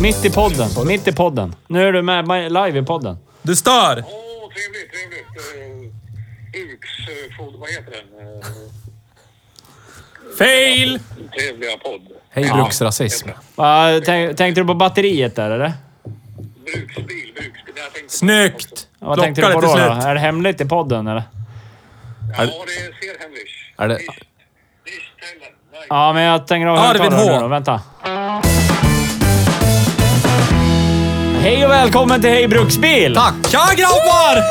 Mitt i podden. Mitt i podden. Nu är du med live i podden. Du stör! Åh, trevligt, trevligt. Uh, Uks, uh, vad heter den? Uh, Fail! trevliga podd. Hej bruksrasism. Va, tänk, tänkte du på batteriet där eller? Bruksbil, bruksbil. Snyggt! Ja, Vad tänkte du på det då, då? Är det hemligt i podden eller? Ja, det ser hemligt. Är det-. Ja, men jag tänker högtalare H. nu då. Vänta. Hej och välkommen till Hej Bruksbil! Tack! Tja grabbar!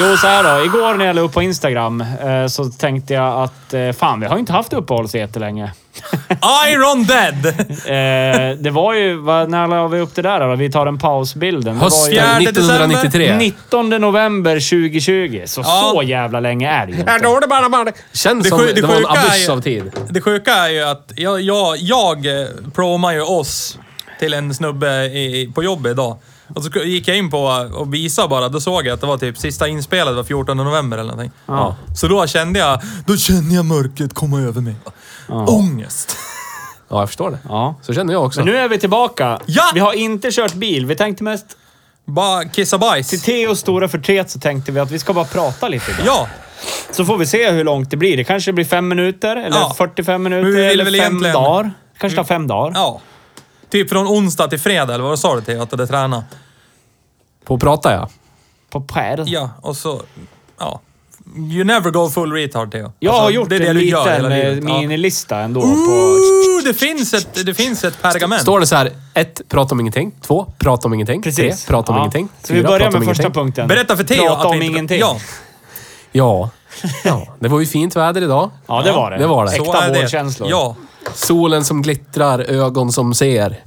Jo, så här då. Igår när jag la upp på Instagram eh, så tänkte jag att eh, fan, vi har ju inte haft uppehåll så jättelänge. Iron Dead! Eh, det var ju... När la vi upp det där då? Vi tar en pausbilden. Det var ju Fjärde 1993. 19 november 2020. Så Ja. så jävla länge är det ju inte. då det bara bara. Känns Det som sju- det, det var en sjuka är abyss ju- av tid. Det sjuka är ju att jag, jag, jag eh, promar ju oss till en snubbe i, på jobbet idag. Och så gick jag in på och visade bara, då såg jag att det var typ sista inspelet var 14 november eller någonting. Ja. Så då kände jag, då kände jag mörkret komma över mig. Ångest. Ja, jag förstår det. Ja. Så känner jag också. Men nu är vi tillbaka. Ja! Vi har inte kört bil. Vi tänkte mest... Bara kissa bajs. Till Theos stora förtret så tänkte vi att vi ska bara prata lite idag. Ja, Så får vi se hur långt det blir. Det kanske blir fem minuter, eller Ja. 45 minuter, Men vi vill eller väl fem egentligen- dagar. Kanske tar fem dagar. ja. Typ från onsdag till fredag, eller vad sa du till att du hade tränat? På att prata ja. På Per. Ja, och så... Ja. You never go full retard, Theo. Jag har Alltså, gjort det är det en du gör liten hela eh. Ja. minilista ändå på... Ooh, det finns ett, det finns ett pergament. Står det så här, ett, prata om ingenting. Två, prata om ingenting. Precis. Tre, prata om Ja. ingenting. Så vi Fyra, börjar prata om med första ingenting. punkten. Berätta för Theo Prata att om vi inte... ingenting. Ja, Ja. ja. Det var ju fint väder idag. Ja, det var det. det var det. så Äkta är det. vårkänslor. Ja. Solen som glittrar, ögon som ser.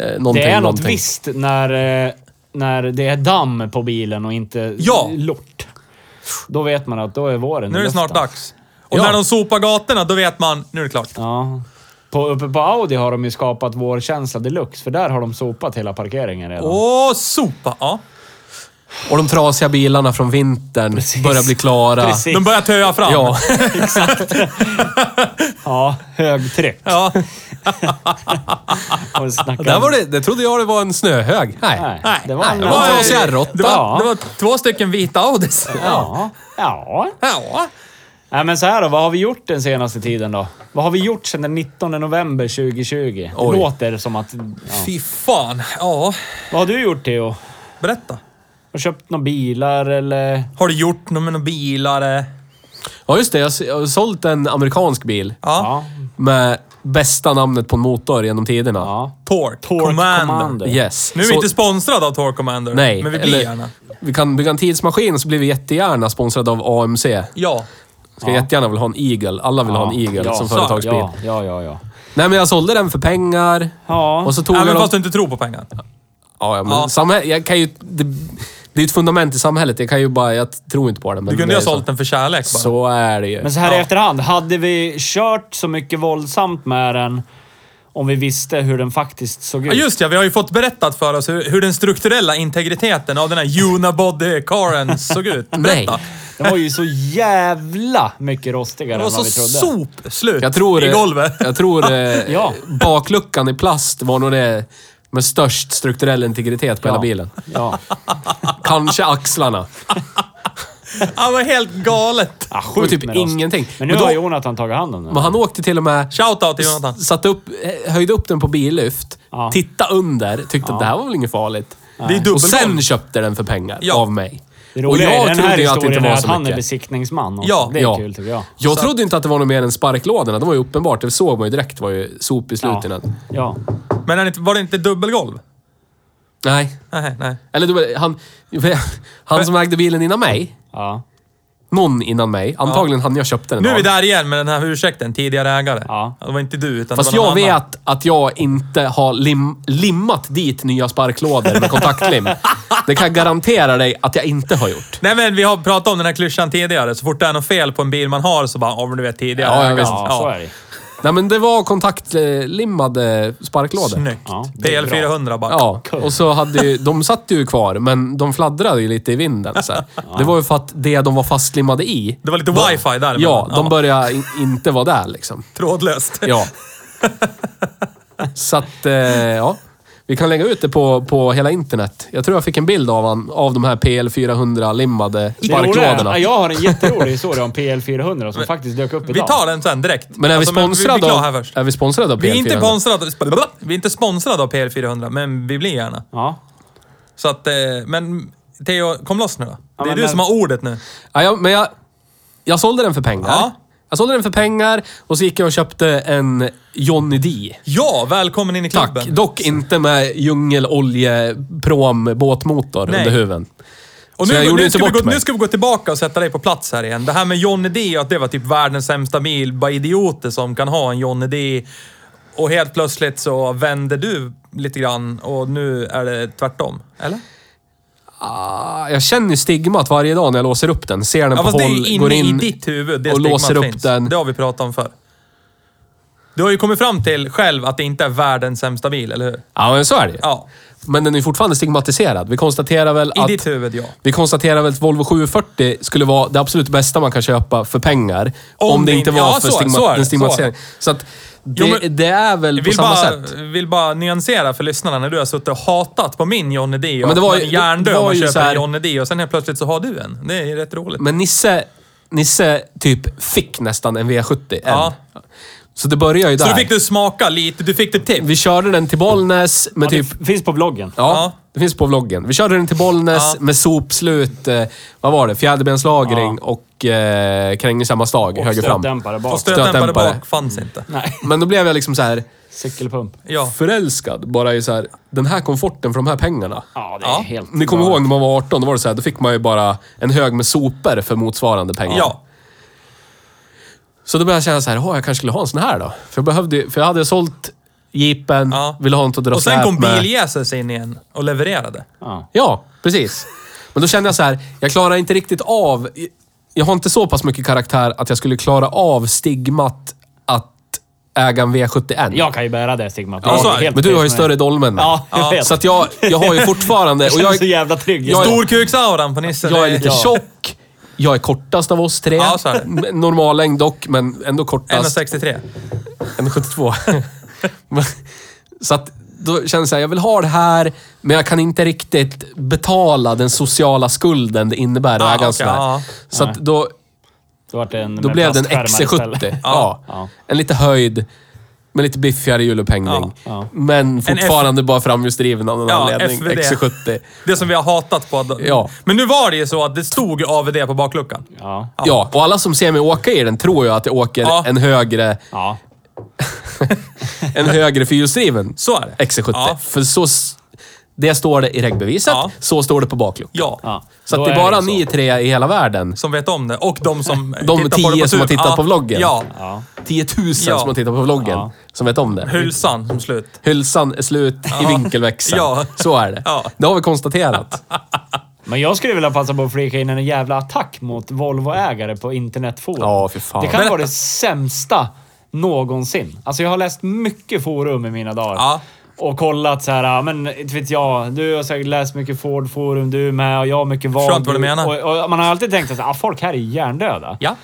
Eh, någonting, Det är något någonting. visst när, eh, när det är damm på bilen och inte Ja. lort. Då vet man att då är våren Nu är i det snart dags. Och Ja. när de sopar gatorna, då vet man, nu är det klart. Ja. På, uppe på Audi har de ju skapat vårkänsla deluxe, för där har de sopat hela parkeringen redan. Åh, sopa! Ja. Och de trasiga bilarna från vintern Precis. börjar bli klara. Precis. De börjar töa fram. Ja. Ja, högtryck. Ja. Där var det, det trodde jag det var en snöhög. Nej. Nej, Nej, det var en... det var en trasig det, R8. var, Ja. det var två stycken vita Audis. Ja. Ja. Ja. Nej, men så här då. Vad har vi gjort den senaste tiden då? Vad har vi gjort sedan den 19 november 2020? Det Oj. låter som att... Ja. Fy fan. Ja, Vad har du gjort, Theo? berätta. Har du köpt några bilar eller? Har du gjort något med några bilar? Ja, just det. Jag har s- jag har sålt en amerikansk bil Ja. Med bästa namnet på en motor genom tiderna. ja. Torque, Torque Commander. Commander. Yes. Nu är vi Så- inte sponsrade av Torque Commander. Nej. Men vi blir eller- gärna. Vi kan bygga en tidsmaskin så blir vi jättegärna sponsrade av AMC. Ja. Ska jättegärna vilja ha en Eagle. Alla vill ha en Eagle ja, som så- företagsbil. Ja, ja, ja. ja. Nej, men jag sålde den för pengar. ja. Och så tog Även jag fast du dem... inte tror på pengar. Ja, ja, men Ja. Samhäll... jag kan ju... Det... det är ett fundament i samhället. Jag kan ju bara... Jag tror inte på det. Men Du kunde det ju är ha sålt den för kärlek så. bara. Så är det ju. Men så här i efterhand, hade vi kört så mycket våldsamt med den om vi visste hur den faktiskt såg ut? Ja, just ja. Vi har ju fått berättat för oss hur, hur den strukturella integriteten av den här Unabody-caren såg ut. Nej. Berätta. Den var ju så jävla mycket rostigare Det än vad vi trodde. sopslut Jag tror, i eh, golvet. Jag tror eh, Ja. bakluckan i plast var nog det med störst strukturell integritet på Ja. hela bilen. Ja. Kanske axlarna. Han var helt galet. Ja, Det var typ ingenting. Men nu Men då- har Jonathan tagit hand om den. Men han åkte till och med... Shoutout till Jonathan. Satte upp, höjde upp den på billyft, Ja. titta under, tyckte att det här var väl inget farligt. Det är Och sen köpte den för pengar Ja. av mig. Det roliga jag den trodde ju att det inte var är att så han är mycket. besiktningsman också. Ja. det är Ja. kul tycker jag. Jag Så- trodde inte att det var något mer än sparklådorna. Det var ju uppenbart. Det såg man ju direkt. Det var ju sop i slutändan. Ja. Men det inte, var det inte dubbelgolv? Nej. Nej, nej. Eller du, han, han som ägde bilen innan mig. Ja. Någon innan mig. Antagligen han jag köpte den Nu är av. vi där igen med den här ursäkten. Tidigare ägare. Ja. Det var inte du, utan Fast det var någon jag annan. vet att jag inte har lim, limmat dit nya sparklådor med kontaktlim. det kan jag garantera dig att jag inte har gjort. Nej men vi har pratat om den här klyschan tidigare. Så fort det är något fel på en bil man har så bara, ja men du vet tidigare. Ja, ja, ägare. visst. Ja, så är det. Nej men det var kontaktlimmade sparklådor. Snyggt. Ja, det är bra. PL400 bara. Ja, och så hade ju, de satt ju kvar, men de fladdrade ju lite i vinden. Så här. Det var ju för att det de var fastlimmade i, Det var lite wifi där. ja, de började in, inte vara där liksom. Trådlöst. Ja. Så att, eh, ja. Vi kan lägga ut det på, på hela internet. Jag tror jag fick en bild av, han, av de här PL400-limmade Det roliga är- sparklådorna. Jag har en jätterolig historia om PL400 som faktiskt dök upp idag. Vi tar den sen direkt. Men är vi Alltså, men sponsrade vi av, först. är vi sponsrade av PL400? Vi är, inte sponsrade, vi är inte sponsrade av PL400, men vi blir gärna. Ja. Så att, eh, men Theo, kom loss nu då. Det är men du när- som har ordet nu. Ja, jag, men jag, jag sålde den för pengar. Ja. Jag sålde den för pengar och så gick jag och köpte en Johnny D. Ja, välkommen in i Tack. klubben. Dock inte med djungelolje prom båtmotor Nej. under huven. Och nu, nu, inte ska gå, nu ska vi gå tillbaka och sätta dig på plats här igen. Det här med Johnny D att det var typ världens sämsta bil. Bara idioter som kan ha en Johnny D. Och helt plötsligt så vänder du lite grann och nu är det tvärtom. Eller? Ah, Jag känner ju stigmat varje dag när jag låser upp den. Ser den Ja, på håll, går in i ditt huvud det och låser upp finns. den. Det har vi pratat om förr. Du har ju kommit fram till själv att det inte är världens sämsta bil, eller hur? Ja, men så är det ju. Ja. Men den är fortfarande stigmatiserad. Vi konstaterar väl I att... ditt huvud, ja. Vi konstaterar väl att Volvo 740 skulle vara det absolut bästa man kan köpa för pengar. Om, det inte var ja, för så- stigma, så är det, en så stigmatisering. Så att det, Jo, men- det är väl på vill samma bara, sätt. vill bara nyansera för lyssnarna när du har suttit och hatat på min Johnny D. Och men det var var om man köper här- en Johnny D och sen helt plötsligt så har du en. Det är rätt roligt. Men Nisse, Nisse typ fick nästan en V70. En. Så det börjar ju där. Så du fick du smaka lite, du fick det tips. Vi körde den till Bollnäs med Ja, typ... det finns på vloggen. Ja, Ja. det finns på vloggen. Vi körde den till Bollnäs Ja. med sopslut, eh, vad var det? Fjäderbenslagring Ja. och eh, Krängesammarstag höger fram. Stötdämpare Och bak. stötdämpare Stötdämpare. bak fanns inte. Nej. Men då blev jag liksom så här Cykelpump. Ja. förälskad bara i så här, den här komforten för de här pengarna. Ja, det är Ja. helt... Ni kommer ihåg när man var 18, då var det så här, då fick man ju bara en hög med sopor för motsvarande pengar. Ja. Så då började jag känna så här, "Åh, jag kanske skulle ha en sån här då. För jag, behövde, för jag hade sålt jeepen, Ja. ville ha något att dra Och sen kom med. Biljäses in igen och levererade. Ja. Ja, precis. Men då kände jag så här, jag klarar inte riktigt av... Jag har inte så pass mycket karaktär att jag skulle klara av stigmat att äga en V71. Jag kan ju bära det stigmat. Ja, Det är så är det. helt men du har ju större dolmen. Ja, jag vet. Så att jag, jag har ju fortfarande... Jag Och känner jag, så jävla trygg. jag är- Storkuksauran på Nisse. jag är lite Ja. tjock. Jag är kortast av oss tre. Ja, så. Normal längd dock, men ändå kortast. 1,63. 1,72. Men- så att då känner jag jag vill ha det här, men jag kan inte riktigt betala den sociala skulden det innebär att Ah, äga en sån här. ja. Så att då, Då, vart det en då blev det en plastskärmar istället. XC70. Ja. Ja. En lite höjd, med lite biffigare hjulupphängning. Ja, ja. Men fortfarande bara framhjulsdriven av någon Ja, anledning. FVD. XC70. Det som vi har hatat på. Ja. Men nu var det ju så att det stod AVD på bakluckan. Ja. Ja. och alla som ser mig åka i den tror ju att jag åker Ja. en högre, Ja. en högre fyrhjulsdriven Så är det. XC70. Ja. För så... Det står det i regbeviset, Ja. så står det på bakluckan. Ja. ja. Så det är bara ni tre i hela välden. Som vet om det. Och de som De tittar på det tio på som har tittat ja. på vloggen. Ja. Ja. 10 000 Ja. som har tittat på vloggen, Ja. som vet om det. Hylsan som slut. Hylsan är slut i vinkelväxeln. Ja. Så är det. Ja. Det har vi konstaterat. Men jag skulle vilja passa på att flika in en jävla attack mot Volvo-ägare på internetforum. Ja, för fan. Det kan Berätta. vara det sämsta någonsin. Alltså jag har läst mycket forum i mina dagar. Ja. Och kollat så här, men inte vet jag, du har säkert läst mycket Ford-forum, du med och jag har mycket VAG. Förstår inte vad du menar. Och, och man har alltid tänkt att ah, folk här är hjärndöda. Ja.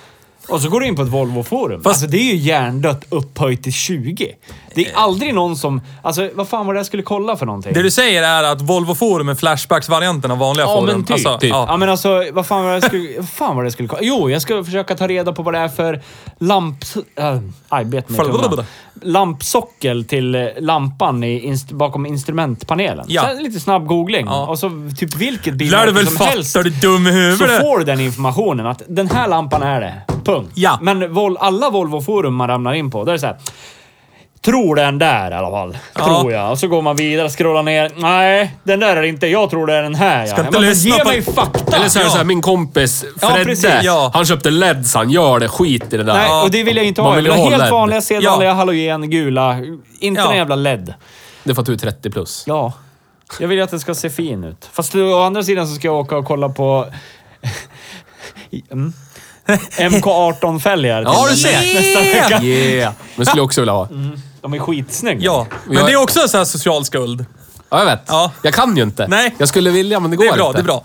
Och så går du in på ett Volvo-forum. Alltså det är ju hjärndött upphöjt till 20. Det är aldrig någon som... Alltså vad fan var det jag skulle kolla för någonting? Det du säger är att Volvo Forum är Flashbacks-varianten av vanliga Ja, forum. men typ. Alltså, typ. Ja. Ja. men alltså, vad fan var det jag skulle... vad fan var det jag skulle kolla? Jo, jag ska försöka ta reda på vad det är för lamp... Äh, aj, bet mig. Lampsockel till eh, lampan i inst bakom instrumentpanelen. Ja. Så här, lite snabb googling. Ja. Och så typ vilket bilmärke väl som fatta, helst. du dum i Så huvudet? får du den informationen att den här lampan är det. Punkt. Ja. Men Vol alla Volvo-forum man ramlar in på, då är det så här. Tror den där i alla fall. Ja. Tror jag. Och så går man vidare, scrollar ner. Nej, den där är det inte. Jag tror det är den här. Ska ja. inte lyssna ge på- mig fakta! Eller så är det Ja. så här, min kompis Fredde. Ja. han köpte LEDs, han gör det. Skit i det där. Nej, och det vill jag inte Man ha. Jag vill ha helt LED. vanliga, sedvanliga Ja. halogen, gula. Inte Ja. en jävla LED. Det är för att du är 30 plus. Ja. Jag vill ju att den ska se fin ut. Fast å andra sidan så ska jag åka och kolla på... mm. MK18-fälgar. Ja, du ser. Nästa vecka. Yeah! Men skulle jag också vilja ha. De är skitsnygga. Ja, men Jag- det är också en sån här social skuld. Ja, jag vet. Ja. Jag kan ju inte. Nej. Jag skulle vilja, men det går Det är bra, inte. det är bra.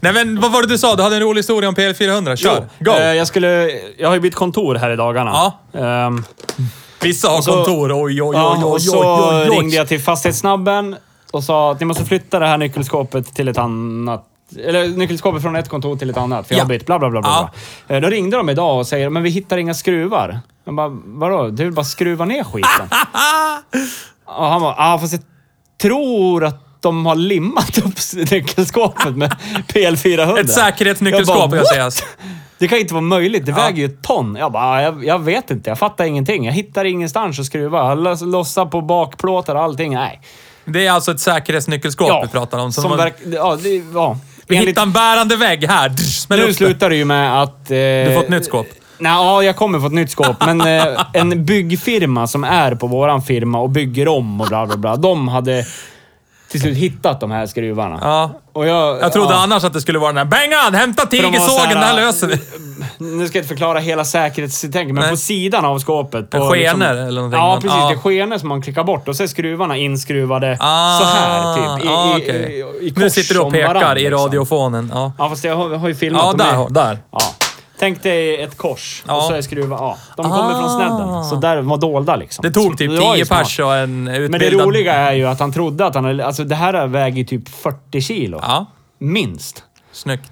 Nej men vad var det du sa? Du hade en rolig historia om PL400. Kör! Go! Eh, jag skulle... Jag har ju bytt kontor här i dagarna. Ja. Ehm, Vissa har så- kontor. Oj, oj, oj, ja, oj, och oj, så oj, oj. ringde jag till Fastighetssnabben och sa att ni måste flytta det här nyckelskåpet till ett annat... Eller nyckelskåpet från ett kontor till ett annat, för jag Ja. har bytt. Bla, bla, bla. bla. Ja. Eh, Då ringde de idag och säger men vi hittar inga skruvar. Jag bara, vadå? Du vill bara skruva ner skiten? och han bara, ja fast jag tror att de har limmat upp nyckelskåpet med PL400. Ett säkerhetsnyckelskåp Jag sägas. Det kan inte vara möjligt. Det Ja. väger ju ett ton. Jag bara, jag, jag vet inte. Jag fattar ingenting. Jag hittar ingenstans att skruva. Jag loss- lossar på bakplåtar och allting. Nej. Det är alltså ett säkerhetsnyckelskåp vi pratar om. Som man- verk, ja, det, ja. Vi Enligt- hittar en bärande vägg här. Drr, nu slutar det ju med att... Eh, Du får ett nytt skåp. Nej, ja, jag kommer få ett nytt skåp. Men eh, en byggfirma som är på våran firma och bygger om och bla bla bla. De hade till slut hittat de här skruvarna. Ja. Och jag, Jag trodde ja. annars att det skulle vara den här Bengan! Hämta För de tigersågen, det här här, löser vi. Nu ska jag inte förklara hela säkerhetstänket, men Nej. på sidan av skåpet. På En skener eller någonting. Ja, precis. Ja. Det är skenor som man klickar bort och så är skruvarna inskruvade Ah, så här, typ. I, ah, i, okej. i, i Nu kors sitter du och pekar varandra, i liksom. radiofonen. Ja, Ja, fast jag har, har ju filmat ja där. med- där. Ja. Tänk dig ett kors Ja. och så är skruvar... Ja, de kommer Ah. från snedden. Så där var dolda liksom. Det tog typ Så var ju 10 smart. pers och en utbildad... Men det roliga är ju att han trodde att han. Alltså det här väger typ 40 kilo. Ja, Minst. snyggt.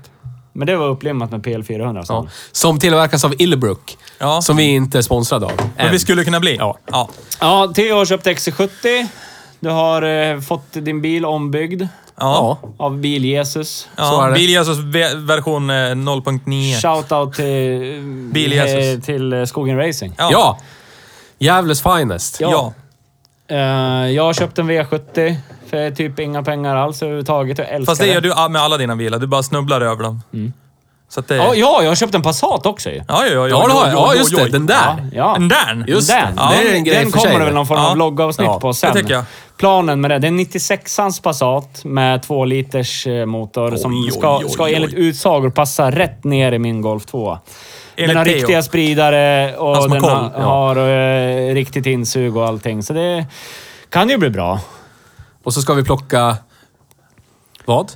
Men det var upplimmat med PL400. Så. Ja. Som tillverkas av Illbrook. Ja. Som vi inte är sponsrade av. Men Än. vi skulle kunna bli. Ja. ja. Ja, Theo har köpt XC70. Du har eh, fått din bil ombyggd Ja. Av Bil-Jesus. ja. Så är det. Bil-Jesus ve- version eh, 0.9. Shoutout till, Bil-Jesus. eh, till eh, Skogen Racing. Ja. Ja. Gävles finest. Ja. Ja. Eh, jag har köpt en V70 för typ inga pengar alls överhuvudtaget. Jag älskar Fast det gör den. du med alla dina bilar. Du bara snubblar över dem. Så att det... Ja, ja, jag har köpt en Passat också ju. Ja, ja, ja. Ja, det har jag. Ja, just det. Den där. Ja. Den där? Just den. det. Det är en grej den för kommer det väl någon form av Ja. vloggavsnitt Ja, på sen. det tycker jag. Planen med det, det är en 96ans Passat med 2 liters eh, motor som oj, ska, oj, ska oj. enligt utsagor passa rätt ner i min Golf 2. Den Enligt har Theo. riktiga spridare och som har den har, ja. har eh, riktigt insug och allting. Så det kan ju bli bra. Och så ska vi plocka... Vad?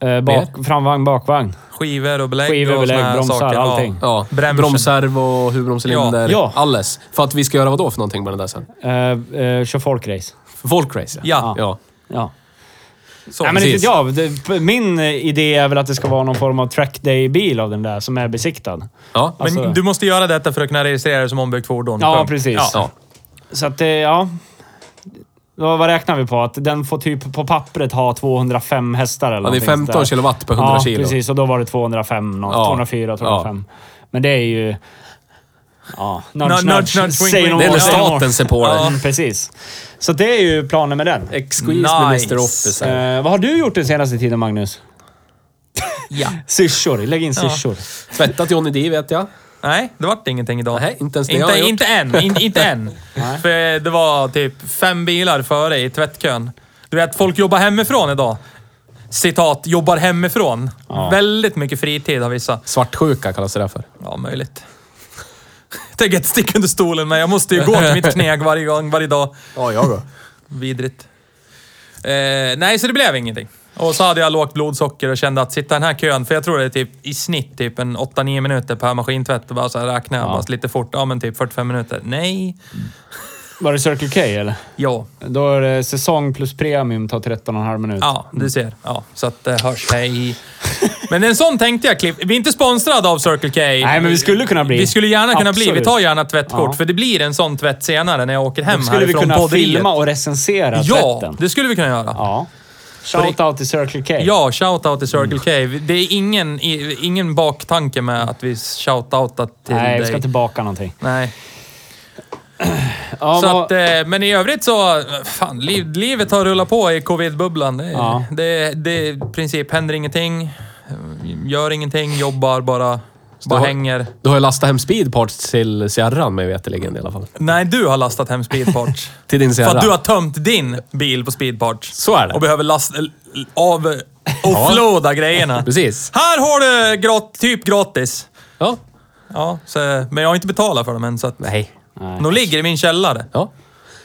Eh, bak, framvagn, bakvagn. Skivor och belägg Skivor, och belägg, här bromsar, saker. Ja. allting. Ja, Bremsen. bromsserv och huvudbromscylinder. Ja. Ja. Alles. För att vi ska göra vad då för någonting med den där sen? Eh, eh, kör folkrace. Folkrace, Ja. ja. Ja. Så, Nej, men inte precis. jag. Det, min eh, idé är väl att det ska vara någon form av trackday-bil av den där som är besiktad. Ja. Men Alltså- du måste göra detta för att kunna registrera det som ombyggt fordon. Ja, Punkt. precis. Ja. ja. Så att det, ja... Då, vad räknar vi på? Att den får typ på pappret ha 205 hästar eller Ja, det är någonting 15 sådär. kilowatt per 100 ja, kilo. precis. Och då var det 205, nå- Ja. 204, 205. Men det är ju... Ja, nudge, Nudge, nudge. nudge, Say no more, more. staten ser på det. Mm, precis. Så det är ju planen med den. Excuse me Nice. Mr Officer. Eh, vad har du gjort den senaste tiden, Magnus? Ja. Syrsor. Lägg in Ja. syrsor. Tvättat Johnny D vet jag. Nej, det vart ingenting idag. Nej, inte ens det har inte, jag gjort. inte än. In, inte än. För det var typ fem bilar före i tvättkön. Du vet, folk jobbar hemifrån idag. Citat, jobbar hemifrån. Väldigt mycket fritid har vissa. Svartsjuka kallas det där för. Ja, möjligt. Tänker inte sticka under stolen, men jag måste ju gå till mitt kneg varje gång, varje dag. Ja, jag då. Vidrigt. Eh, nej, så det blev ingenting Och så hade jag lågt blodsocker och kände att sitta i den här kön, för jag tror det är typ i snitt typ en 8-9 minuter per maskintvätt. Och bara så här jag Ja. bara lite fort. Ja, men typ 45 minuter. Nej. Var det Circle K eller? Ja. Då är det säsong plus premium tar 13,5 minuter. Ja, du ser. Ja, så att det hörs. Hej. Men en sån tänkte jag, Klipp. Vi är inte sponsrade av Circle K. Nej, men vi skulle kunna bli. Vi skulle gärna kunna bli. Vi Absolut. tar gärna tvättkort, Ja. för det blir en sån tvätt senare när jag åker hem Då skulle vi härifrån kunna podderiet. filma och recensera Ja, tvätten. det skulle vi kunna göra. Ja. Shout-out till Circle K. Ja, shoutout till Circle K. Det är ingen, ingen baktanke med att vi shoutoutat till Nej, vi dig. ska inte baka någonting. Nej. Ja, Så vad- att, eh, men i övrigt så, fan, liv, livet har rullat på i covid-bubblan. Det, Ja. det, det i princip händer ingenting, gör ingenting, jobbar bara, bara har- hänger. Du har ju lastat hem speedparts till Sierran mig veterligen i alla fall. Nej, du har lastat hem speedparts. Till din För Sierra. att du har tömt din bil på speedparts. Så är det. Och behöver lasta, av, offloada grejerna. Precis. Här har du grat, typ gratis. Ja. Ja, så, men jag har inte betalat för dem än, så att Nej. Nej. de ligger i min källare. Ja.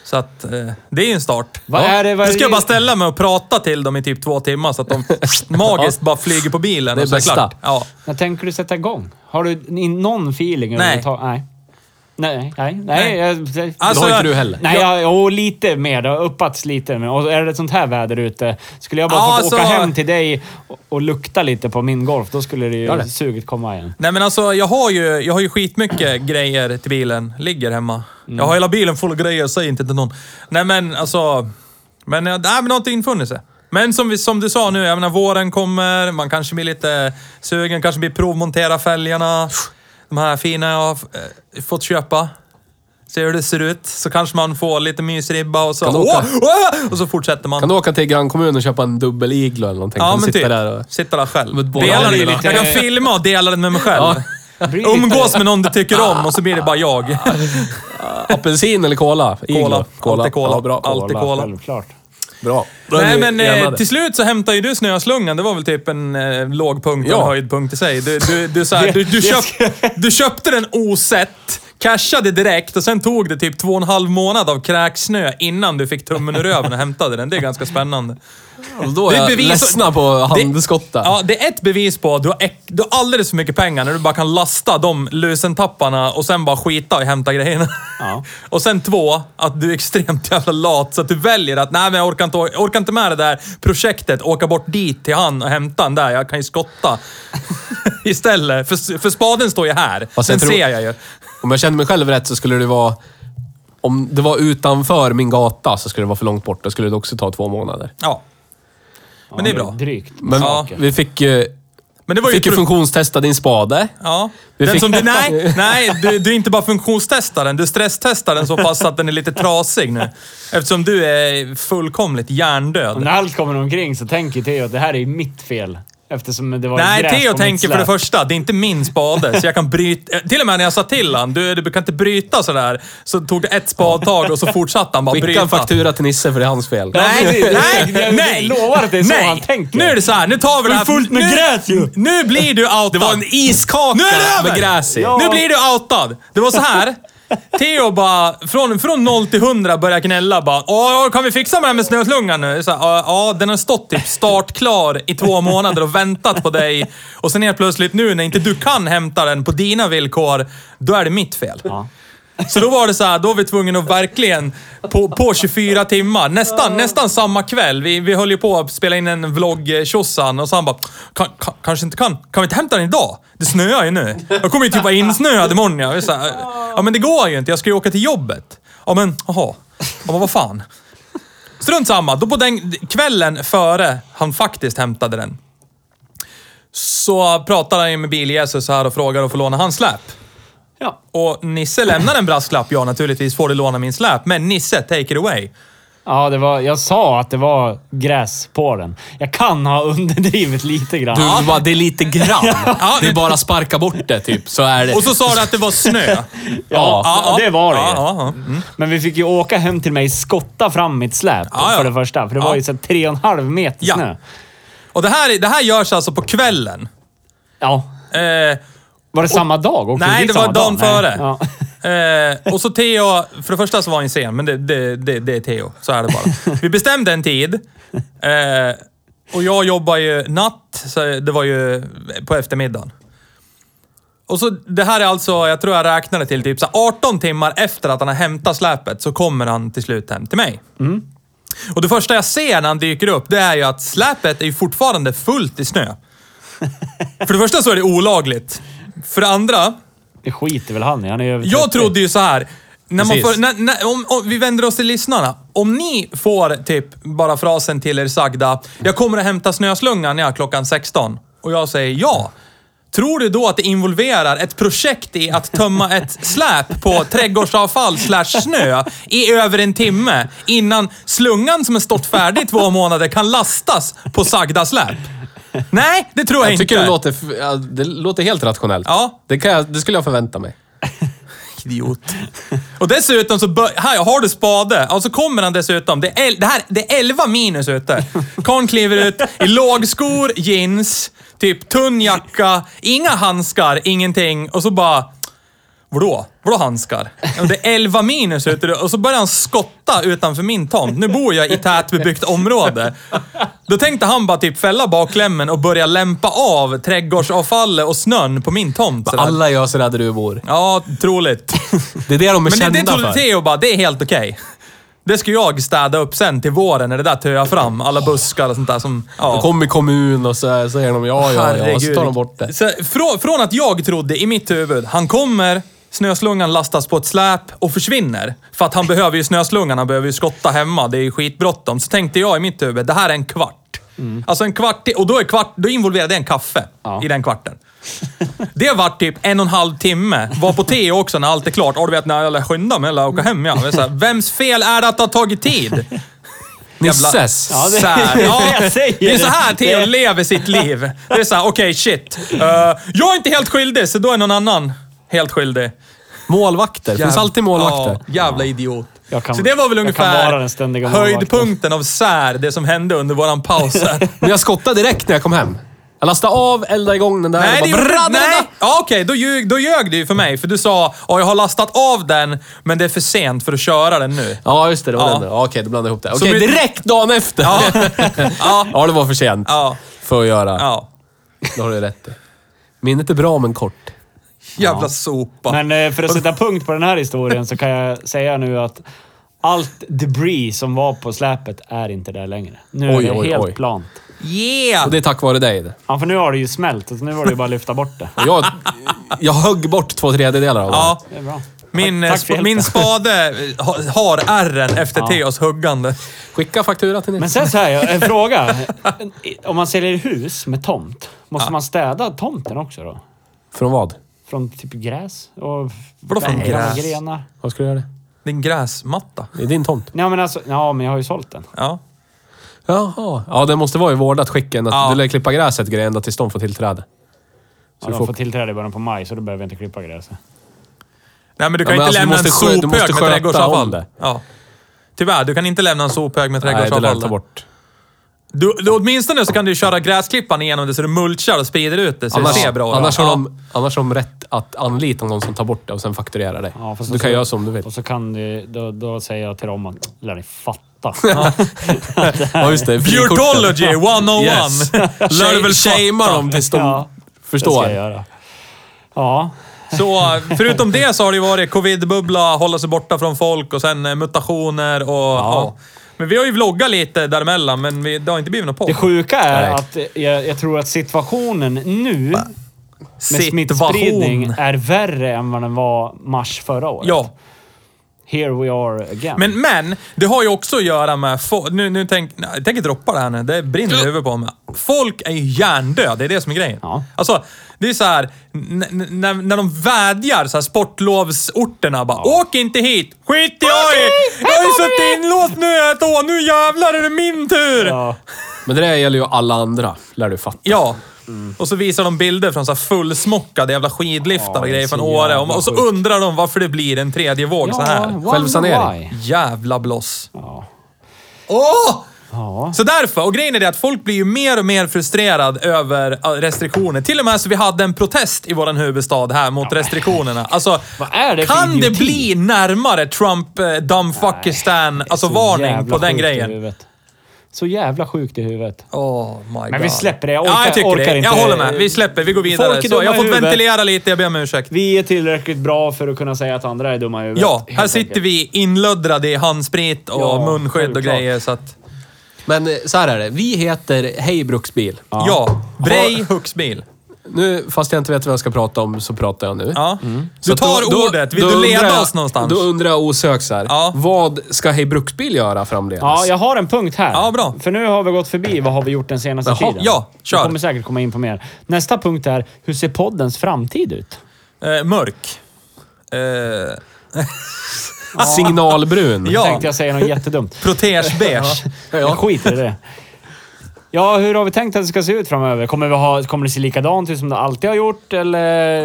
Så att eh, det är ju en start. Vad ja. är det- vad Nu ska jag bara ställa mig och prata till dem i typ två timmar så att de magiskt bara flyger på bilen. Det är och så bästa. klart. Ja. När tänker du sätta igång? Har du någon feeling Nej. Nej. Nej, nej, nej. Jag, jag, Alltså, det har inte du heller. Nej, jag, jo, lite mer. Det har uppats lite. mer. Och är det ett sånt här väder ute, skulle jag bara Ja, få åka alltså- hem till dig och, och lukta lite på min golf, då skulle det ju Gör det. suget komma igen. Nej men alltså, jag har ju, jag har ju skitmycket grejer till bilen. Ligger hemma. Mm. Jag har hela bilen full av grejer, säg inte till någon. Nej men alltså... Men, nej, men någonting infunnit sig. Men som, vi, som du sa nu, jag menar våren kommer, man kanske blir lite sugen, kanske blir provmontera fälgarna. De här fina jag har eh, fått köpa. Se hur det ser ut. Så kanske man får lite mysribba och så... Kan du åka- Åh! Åh! Och så fortsätter man. Kan du åka till grannkommunen och köpa en dubbel iglo eller någonting? Ja, men sitta typ. där och... Sitta där själv. Dela den. Jag kan filma och dela den med mig själv. Ja. Umgås med någon du tycker om och så blir det bara jag. Apelsin eller cola? Iglo. Cola. Alltid cola. Ja, bra. Alltid cola. Självklart. Bra. Då Nej men eh, till slut så hämtar ju du snöslungan. Det var väl typ en eh, lågpunkt och Ja. en höjdpunkt i sig. Du, du, du, så här, du, du, köp, du köpte den osett, cashade direkt och sen tog det typ två och en halv månad av kräksnö innan du fick tummen ur röven och hämtade den. Det är ganska spännande. Och Då det är är jag bevis- ledsna på handskottar. Ja, det är ett bevis på att du har, du har alldeles för mycket pengar när du bara kan lasta de lusentapparna och sen bara skita i hämta grejerna. Ja. Och sen två, att du är extremt jävla lat så att du väljer att nej men jag orkar inte, orkar inte med det där projektet, åka bort dit till han och hämta den där, jag kan ju skotta. Istället, för, för spaden står ju här. Fast jag tror- ser jag ju. Om jag känner mig själv rätt så skulle det vara... Om det var utanför min gata så skulle det vara för långt bort. Då skulle det också ta två månader. Ja. Men det är bra. Drygt. Men Ja. vi fick ju, Men det var ju... fick ju pro- funktionstesta din spade. Ja. Vi Den fick- som du, nej, nej du, du inte bara funktionstestar den, du stresstestar den så pass att den är lite trasig nu. Eftersom du är fullkomligt Och hjärndöd. när allt kommer omkring så tänker Theo att det här är mitt fel. Eftersom det var Nej, gräs Theo på tänker för det första, det är inte min spade, så jag kan bryta... Till och med när jag sa till han, du, du kan inte bryta sådär, så tog det ett spadtag och så fortsatte han bara Skicka bryta. en faktura till Nisse för det är hans fel. Nej, precis. nej, Jag- jag nej! lovar att det är så nej. han tänker. Nu är det så här, nu tar vi det här... fullt med nu, gräs ju. Nu blir du outad. Det var en iskaka Nu är det över! med gräs i. Ja. Nu blir du outad. Det var så här. Theo bara, från, från 0 till 100 börjar gnälla bara. Åh, kan vi fixa med det här med snöslungan nu? Så här, ja, ja, den har stått typ startklar i två månader och väntat på dig. Och sen helt plötsligt nu när inte du kan hämta den på dina villkor, då är det mitt fel. Ja. Så då var det så här, då var vi tvungna att verkligen, på, på 24 timmar, nästan, nästan samma kväll. Vi, vi höll ju på att spela in en vlogg, eh, tjosan, och så han bara, kan, kan, kanske inte kan, kan vi inte hämta den idag? Det snöar ju nu. Jag kommer ju typ vara insnöad imorgon. Jag så här, ja men det går ju inte, jag ska ju åka till jobbet. Ja men, jaha. Ja men vad fan. Strunt samma, då på den kvällen före han faktiskt hämtade den. Så pratade han ju med bil-Jesus här och frågade att få låna hans släp. Ja. Och Nisse lämnar en brasklapp. Ja, naturligtvis får du låna min släp. Men Nisse, take it away. Ja, det var, jag sa att det var gräs på den. Jag kan ha underdrivit lite grann. Du, bara, det är lite grann. Ja. Det är bara sparka bort det, typ. Så är det. Och så sa du att det var snö. Ja, det var det ja, ja, ja. Mm. Men vi fick ju åka hem till mig, skotta fram mitt släp Ja, ja. för det första. För det var Ja. ju så tre och en halv meter Ja. snö. Och det här, det här görs alltså på kvällen. Ja. Eh, Var det samma dag? Åkte nej, det var dagen före. Ja. Eh, och så Theo, för det första så var han sen, men det, det, det, det är Theo. Så är det bara. Vi bestämde en tid. Eh, Och jag jobbar ju natt, så det var ju på eftermiddagen. Och så, det här är alltså, jag tror jag räknade till typ så här 18 timmar efter att han har hämtat släpet så kommer han till slut hem till mig. Och det första jag ser när han dyker upp, det är ju att släpet är ju fortfarande fullt i snö. För det första så är det olagligt. För det andra, Det skiter väl han i. Han är över jag 30. trodde ju så här. När man Precis. när, när, om, om vi vänder oss till lyssnarna. Om ni får typ bara frasen till er sagda, jag kommer att hämta snöslungan ja, klockan 16. Och jag säger ja. Tror du då att det involverar ett projekt i att tömma ett släp på trädgårdsavfall slash snö i över en timme innan slungan som är stått färdig i två månader kan lastas på sagda släp? Nej, det tror jag, Jag tycker inte. det låter, f- ja, det låter helt rationellt. Ja. Det, kan jag, det skulle jag förvänta mig. Idiot. Och dessutom så bör, här, har du spade. Och så kommer han dessutom. Det är, el- det här, det är 11 minus ute. Karln kliver ut i lågskor, jeans, typ tunn jacka, inga handskar, ingenting. Och så bara... Vadå? Vadå handskar? Det är 11 minus ute och så börjar han skotta utanför min tomt. Nu bor jag i tätbebyggt område. Då tänkte han bara typ fälla bakklämmen och börja lämpa av trädgårdsavfallet och snön på min tomt. sådär. Alla gör sådär där du bor. Ja, troligt. Det är det de är Men det, kända det trodde för. Theo bara, det är helt okej. Det ska jag städa upp sen till våren när det där töar fram. Alla buskar och sånt där som... Ja. De kommer i kommun och så säger de ja, ja, ja. Så tar de bort det. Så, från, från att jag trodde i mitt huvud, han kommer, snöslungan lastas på ett släp och försvinner. För att han behöver ju snöslungan, han behöver ju skotta hemma. Det är ju skitbråttom. Så tänkte jag i mitt huvud, det här är en kvart. Alltså en kvart, och då är kvart, då involverar det en kaffe Ja. i den kvarten. Det var typ en och en halv timme. Var på Teo också när allt är klart. Och du vet, när jag lär skynda mig eller åka hem. Ja. Är så här, vems fel är det att det har tagit tid? Nisses. Ja, det- Sär. Ja, jag det är så här. Theo lever sitt liv. Det är så här, okej shit. Uh, jag är inte helt skyldig, så då är någon annan helt skyldig. Målvakter. Det finns alltid målvakter. Ja, jävla idiot. Jag kan- så det var väl ungefär höjdpunkten av sär, det som hände under våran paus. Men jag skottade direkt när jag kom hem. Jag lastade av, eldade igång den där. Nej, och det bara gjorde Nej! Ja, okej, då, ljug, då ljög du ju för mig. För du sa, att jag har lastat av den, men det är för sent för att köra den nu. Ja, just det. Det var Ja. den. Okej, då blandade jag ihop det. Så Okej, vi- direkt dagen efter. Ja. ja. Ja, det var för sent. Ja. För att göra. Ja. Det har du rätt i. Minnet är bra, men kort. Jävla sopa. Men eh, för att sätta punkt på den här historien så kan jag säga nu att allt debris som var på släpet är inte där längre. Nu är Oj, det oj, helt oj. plant. Yeah! Och det är tack vare dig. det. Ja, för nu har det ju smält. Så nu var det ju bara att lyfta bort det. Jag, jag högg bort två tredjedelar av Ja, Det är bra. min, Tack- tack min spade ha- har ärren efter Ja. Theos huggande. det. Skicka faktura till Men Nils. sen så här, en fråga. Om man säljer hus med tomt, måste man städa tomten också då? Från vad? Från typ gräs och... Vadå från gräs? Grenar. Vad ska du göra det? Din gräsmatta. Det är din tomt. Ja, men alltså... Ja, men jag har ju sålt den. Ja. Jaha. Ja, det måste vara i vårdat skicken. Att Ja. Du lär klippa gräset grejen ända tills de får tillträde. Ja, du de får- får tillträde i början på maj, så då behöver jag inte klippa gräset. Nej, men du Ja, kan men inte alltså, du lämna måste en skö- du måste sophög med sköta trädgårdsavfall. om det. Ja. Tyvärr, du kan inte lämna en sophög med Nej, det lär trädgårdsavfall. ta bort. Du, du, åtminstone så kan du köra gräsklipparen igenom det så du mulchar och sprider ut det så Annars, det ser bra ut. annars, har Ja. de, annars har de rätt att anlita någon som tar bort det och sen fakturerar dig. Ja, du så- kan göra som du vill. Och så kan du... Då, då säger jag till dem att... Lär ni fatta. Ja, just det. Beautology 101! Yes. Lär du väl Shamea dem tills de Ja, Det förstår. ska jag göra. Ja. Så förutom det så har det ju varit covid-bubbla, hålla sig borta från folk och sen eh, mutationer och... Ja. Men vi har ju vloggat lite däremellan, men vi, det har inte blivit något på. Det sjuka är Nej. att jag, jag tror att situationen nu med Situation. smittspridning är värre än vad den var mars förra året. Ja. Here we are again. Men, men, det har ju också att göra med... Nu, nu tänk, nej, jag tänker droppa det här nu. Det brinner i huvudet på mig. Folk är ju hjärndöda. Det är det som är grejen. Ja. Alltså, det är så här... När, när de vädjar, så här, sportlovsorterna bara Åk inte hit! Skit i! Jag har ju suttit inlåst nu ett år. Nu jävlar är det min tur! Ja. ja. Men det där gäller ju alla andra, lär du fatta. Och så visar de bilder från så här fullsmockade jävla skidliftar Ja, och grejer från Åre. Och så undrar de varför det blir en tredje våg så här. Självsanering. Jävla bloss. Ja. Åh! Ja. Så därför, och grejen är det att folk blir ju mer och mer frustrerad över ja, restriktioner. Till och med så vi hade en protest i våran huvudstad här mot restriktionerna. Alltså, Vad är det kan det bli närmare Trump, eh, dumbfuckistan, alltså Så varning på den grejen? Så jävla sjukt i huvudet. Oh my Men vi God. släpper det. Jag ja, orkar- jag tycker orkar det. inte. Jag håller med. Vi släpper. Vi går vidare. Folk är Så, jag dumma har fått ventilera lite. Jag ber om ursäkt. Vi är tillräckligt bra för att kunna säga att andra är dumma i huvudet. Ja, här sitter enkelt. vi inlöddrade i handsprit och Ja, munskydd och grejer. Så att, Men eh, så här är det. Vi heter Hej Bruksbil. ja. Brej Huxbil. Nu, fast jag inte vet vad jag ska prata om, så pratar jag nu. Ja. Så Du tar då- då- ordet. Vill då du leda jag- oss någonstans? Då undrar jag osökt så här. Ja. Vad ska Hej Bruksbil göra framdeles? Ja, jag har en punkt här. Ja, bra. För nu har vi gått förbi vad har vi gjort den senaste Jaha, tiden. ja, kör. Vi kommer säkert komma in på mer. Nästa punkt är, hur ser poddens framtid ut? Eh, mörk. Eh, Signalbrun. Ja. Tänkte jag säga något jättedumt. Protegebeige. Jag skiter i det. Ja, hur har vi tänkt att det ska se ut framöver? Kommer, vi ha, kommer det se likadant ut som det alltid har gjort, eller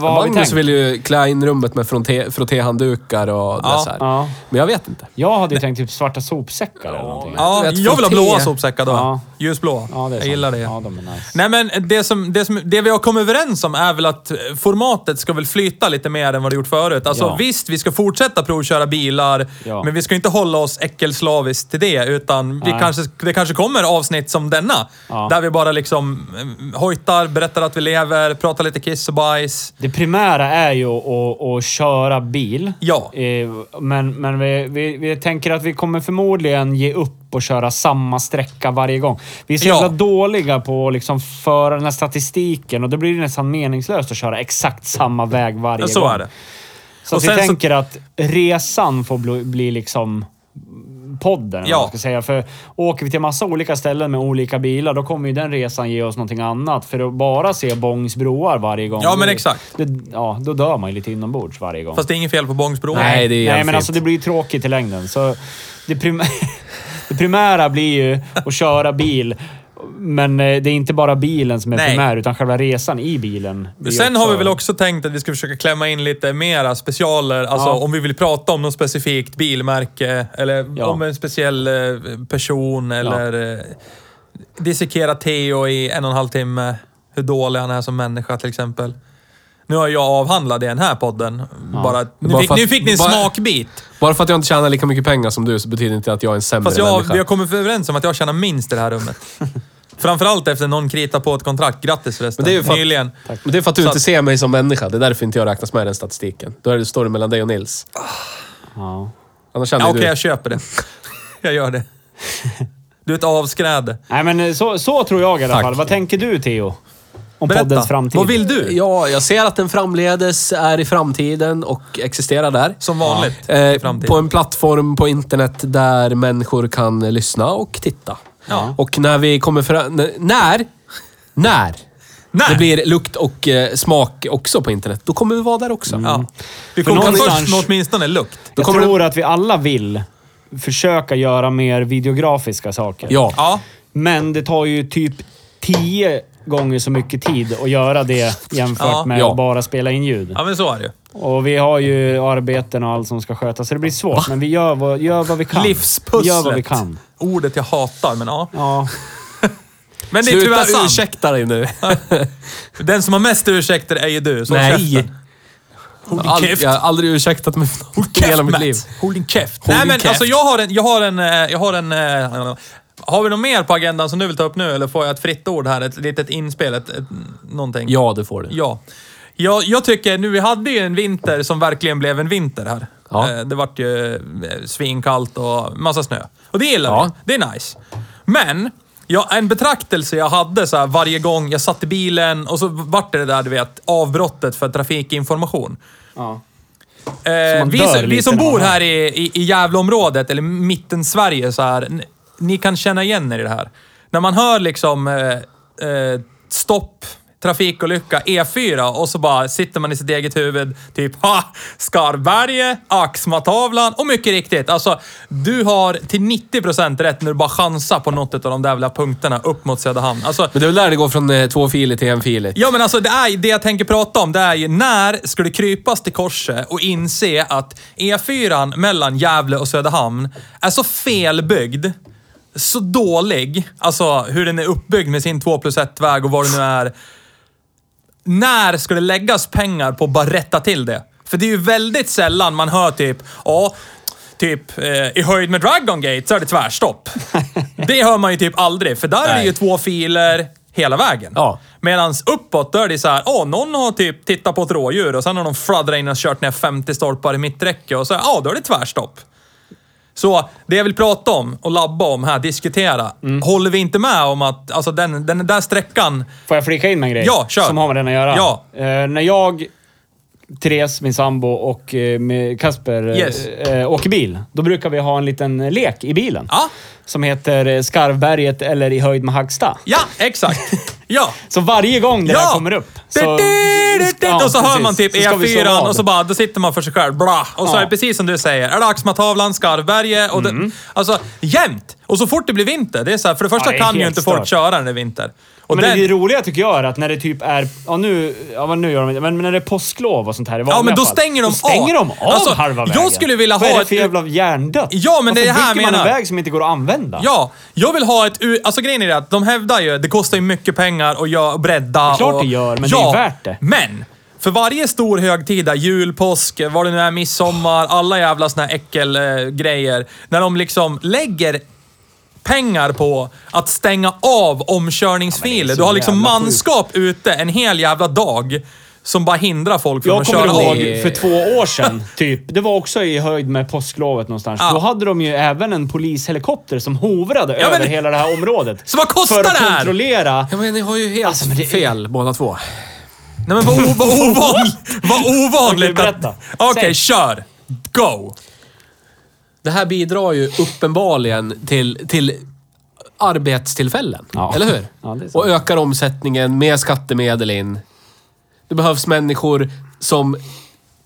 vad har vi Magnus tänkt? vill ju klä in rummet med frotté, frottéhanddukar och Ja. det så här. Ja. Men jag vet inte. Jag hade ju tänkt typ svarta sopsäckar eller någonting. Ja, jag vill ha frotté. blåa sopsäckar då. Ja. Ljusblå. Ja, det är jag sant. gillar det. Ja, de är nice. Nej men det, som, det, som, det vi har kommit överens om är väl att formatet ska väl flyta lite mer än vad det gjort förut. Alltså Ja. visst, vi ska fortsätta provköra bilar, Ja. men vi ska inte hålla oss äckelslaviskt till det. Utan vi Nej. kanske, det kanske kommer avsnitt som denna. Ja. Där vi bara liksom eh, hojtar, berättar att vi lever, pratar lite kiss och bajs. Det primära är ju att, att köra bil. Ja. Eh, Men, men vi, vi, vi tänker att vi kommer förmodligen ge upp och köra samma sträcka varje gång. Vi är så Ja. dåliga på att liksom föra den här statistiken och då blir det nästan meningslöst att köra exakt samma väg varje Ja, så gång. är det. Så Och att vi sen så- tänker att resan får bli, bli liksom podden, Ja. ska säga. För åker vi till massa olika ställen med olika bilar, då kommer ju den resan ge oss någonting annat. För att bara se Bångs broar varje gång. Ja, men exakt. Det, ja, då dör man ju lite inombords varje gång. Fast det är inget fel på Bångsbro. Nej, det är Nej, men fint. alltså det blir ju tråkigt i längden. Så det, prim det primära blir ju att köra bil. Men eh, det är inte bara bilen som är Nej. primär, utan själva resan i bilen. Sen också- har vi väl också tänkt att vi ska försöka klämma in lite mera specialer. Alltså Ja. om vi vill prata om något specifikt bilmärke eller Ja. om en speciell eh, person eller eh, dissekera Theo i en och en halv timme. Hur dålig han är som människa till exempel. Nu har jag avhandlat det i den här podden. Bara, nu, Bara fick, att- nu fick ni en bara- smakbit. Bara för att jag inte tjänar lika mycket pengar som du så betyder inte att jag är en sämre Fast jag, människa. vi har kommit överens om att jag tjänar minst i det här rummet. Framförallt efter någon kritar på ett kontrakt. Grattis förresten. Men det är ju för att- Nyligen. Men det är för att du Så inte att- ser mig som människa. Det är därför inte jag räknas med i den statistiken. Då är det, står det mellan dig och Nils. Ja. Annars känner Ja, Okej, du... jag köper det. Jag gör det. Du är ett avskräde. Nej, men så, så tror jag i alla Tack. fall. Vad tänker du, Theo? Om Berätta. poddens framtid? Vad vill du? Ja, jag ser att den framledes är i framtiden och existerar där. Som vanligt i Eh, på en plattform på internet där människor kan lyssna och titta. Ja. Och när vi kommer fram... När? När? När? Det blir lukt och eh, smak också på internet. Då kommer vi vara där också. Ja. Vi kommer först med åtminstone lukt. Jag kommer tror att vi alla vill försöka göra mer videografiska saker. Ja. Ja. Men det tar ju typ tio gånger så mycket tid att göra det jämfört Ja. med Ja. att bara spela in ljud. ja, men så är det ju. Och vi har ju arbeten och allt som ska skötas, så det blir svårt. Men vi gör vad, gör vad vi kan. Livspusslet. Vi gör vad vi kan. Ordet jag hatar, men ja. Ja. Men det är tyvärr Sluta sant. ursäkta dig nu. Den som har mest ursäkter är ju du. Så Nej. käften. Håll Jag din har aldrig, käft. jag har aldrig ursäktat mig för någonting i hela mitt liv. Håll din käft. Nej, men alltså jag har en... Jag har en... eh, Jag har en... Har vi något mer på agendan som du vill ta upp nu? Eller får jag ett fritt ord här? Ett litet inspel? Ett, ett, någonting? Ja, det får du. Ja. Jag, jag tycker, nu vi hade ju en vinter som verkligen blev en vinter här. Ja. Eh, Det vart ju eh, svinkallt och massa snö. Och det gillar Ja. vi. Det är nice. Men, ja, en betraktelse jag hade så här varje gång jag satt i bilen och så vart det det där, du vet, avbrottet för trafikinformation. ja. Eh, man vi, vi som bor här i, i, i Gävleområdet, eller mitten Sverige så här, ni kan känna igen er i det här. När man hör liksom eh, eh, stopp, trafikolycka, E4 och så bara sitter man i sitt eget huvud. Typ, ha! Skarberget, Axmatavlan och mycket riktigt. Alltså, du har till 90% rätt när du bara chansar på något av de där jävla punkterna upp mot Söderhamn. Alltså, Men det är väl där det går från eh, två filer till en filigt. Ja, men alltså det, är, det jag tänker prata om, det är ju när ska du krypas till korset och inse att E4 mellan Gävle och Söderhamn är så felbyggd, så dålig, alltså hur den är uppbyggd med sin 2 plus 1-väg och vad det nu är. När ska det läggas pengar på att bara rätta till det? För det är ju väldigt sällan man hör typ, ja, typ eh, i höjd med Dragon Gate så är det tvärstopp. det hör man ju typ aldrig, för där är det Nej. ju två filer hela vägen. Ja. Medan uppåt, då är det så här, åh, någon har typ tittat på ett rådjur och sen har de fladdrat in och kört ner 50 stolpar i mitträcke och så, ja, då är det tvärstopp. Så det jag vill prata om och labba om här, diskutera. Mm. Håller vi inte med om att alltså den, den där sträckan... Får jag flika in med en grej? Ja, kör. Som har med den att göra. Ja. Eh, när jag, Therese, min sambo och med Kasper eh, Yes. åker bil, då brukar vi ha en liten lek i bilen. Ja, Som heter Skarvberget eller I höjd med Hagsta. ja, exakt. Ja. Så varje gång det Ja! här kommer upp så... Ja, och så hör man typ Så ska vi slå E4 vad. och så bara, då sitter man för sig själv. Bla. Och så Ja. är det precis som du säger. Är det Axmatavlan, Skarvberget och Mm. det, Alltså, jämt! Och så fort det blir vinter, det är så här, för det första Ja, det kan ju inte folk stört. köra när det är vinter. Och Men den, det roliga tycker jag är att när det typ är... Ja, nu, ja, vad nu gör de inte, men när det är påsklov och sånt här i Ja, men då fall, stänger de då stänger av. de av Alltså, halva jag vägen. skulle vilja Vad ha är det ett- för jävla hjärndött? Ja, men det är Varför det här bygger man en menar. väg som inte går att använda? Ja, jag vill ha ett... Alltså grejen är det att de hävdar ju, det kostar ju mycket pengar att göra, bredda Det är klart och, det gör, men det är ju värt det. men! För varje stor högtida, jul, påsk, vad det nu är, midsommar, alla jävla såna här äckelgrejer. Grejer, när de liksom lägger pengar på att stänga av omkörningsfiler. så du har liksom manskap ute en hel jävla dag som bara hindrar folk från Jag att kommer köra ihåg av. Det- för två år sedan, typ. Det var också i höjd med påsklovet någonstans. Ja. Då hade de ju även en polishelikopter som hovrade Ja, över hela det här området. Så vad kostar för att det här? kontrollera... Ja, men ni har ju helt Alltså, det fel båda två. Nej men vad, vad ovanligt. vad ovanligt. Okej, att- berätta. Okej, Säg. kör. Go. Det här bidrar ju uppenbarligen till, till arbetstillfällen. Ja. Eller hur? Ja, det och ökar omsättningen med skattemedel in. Det behövs människor som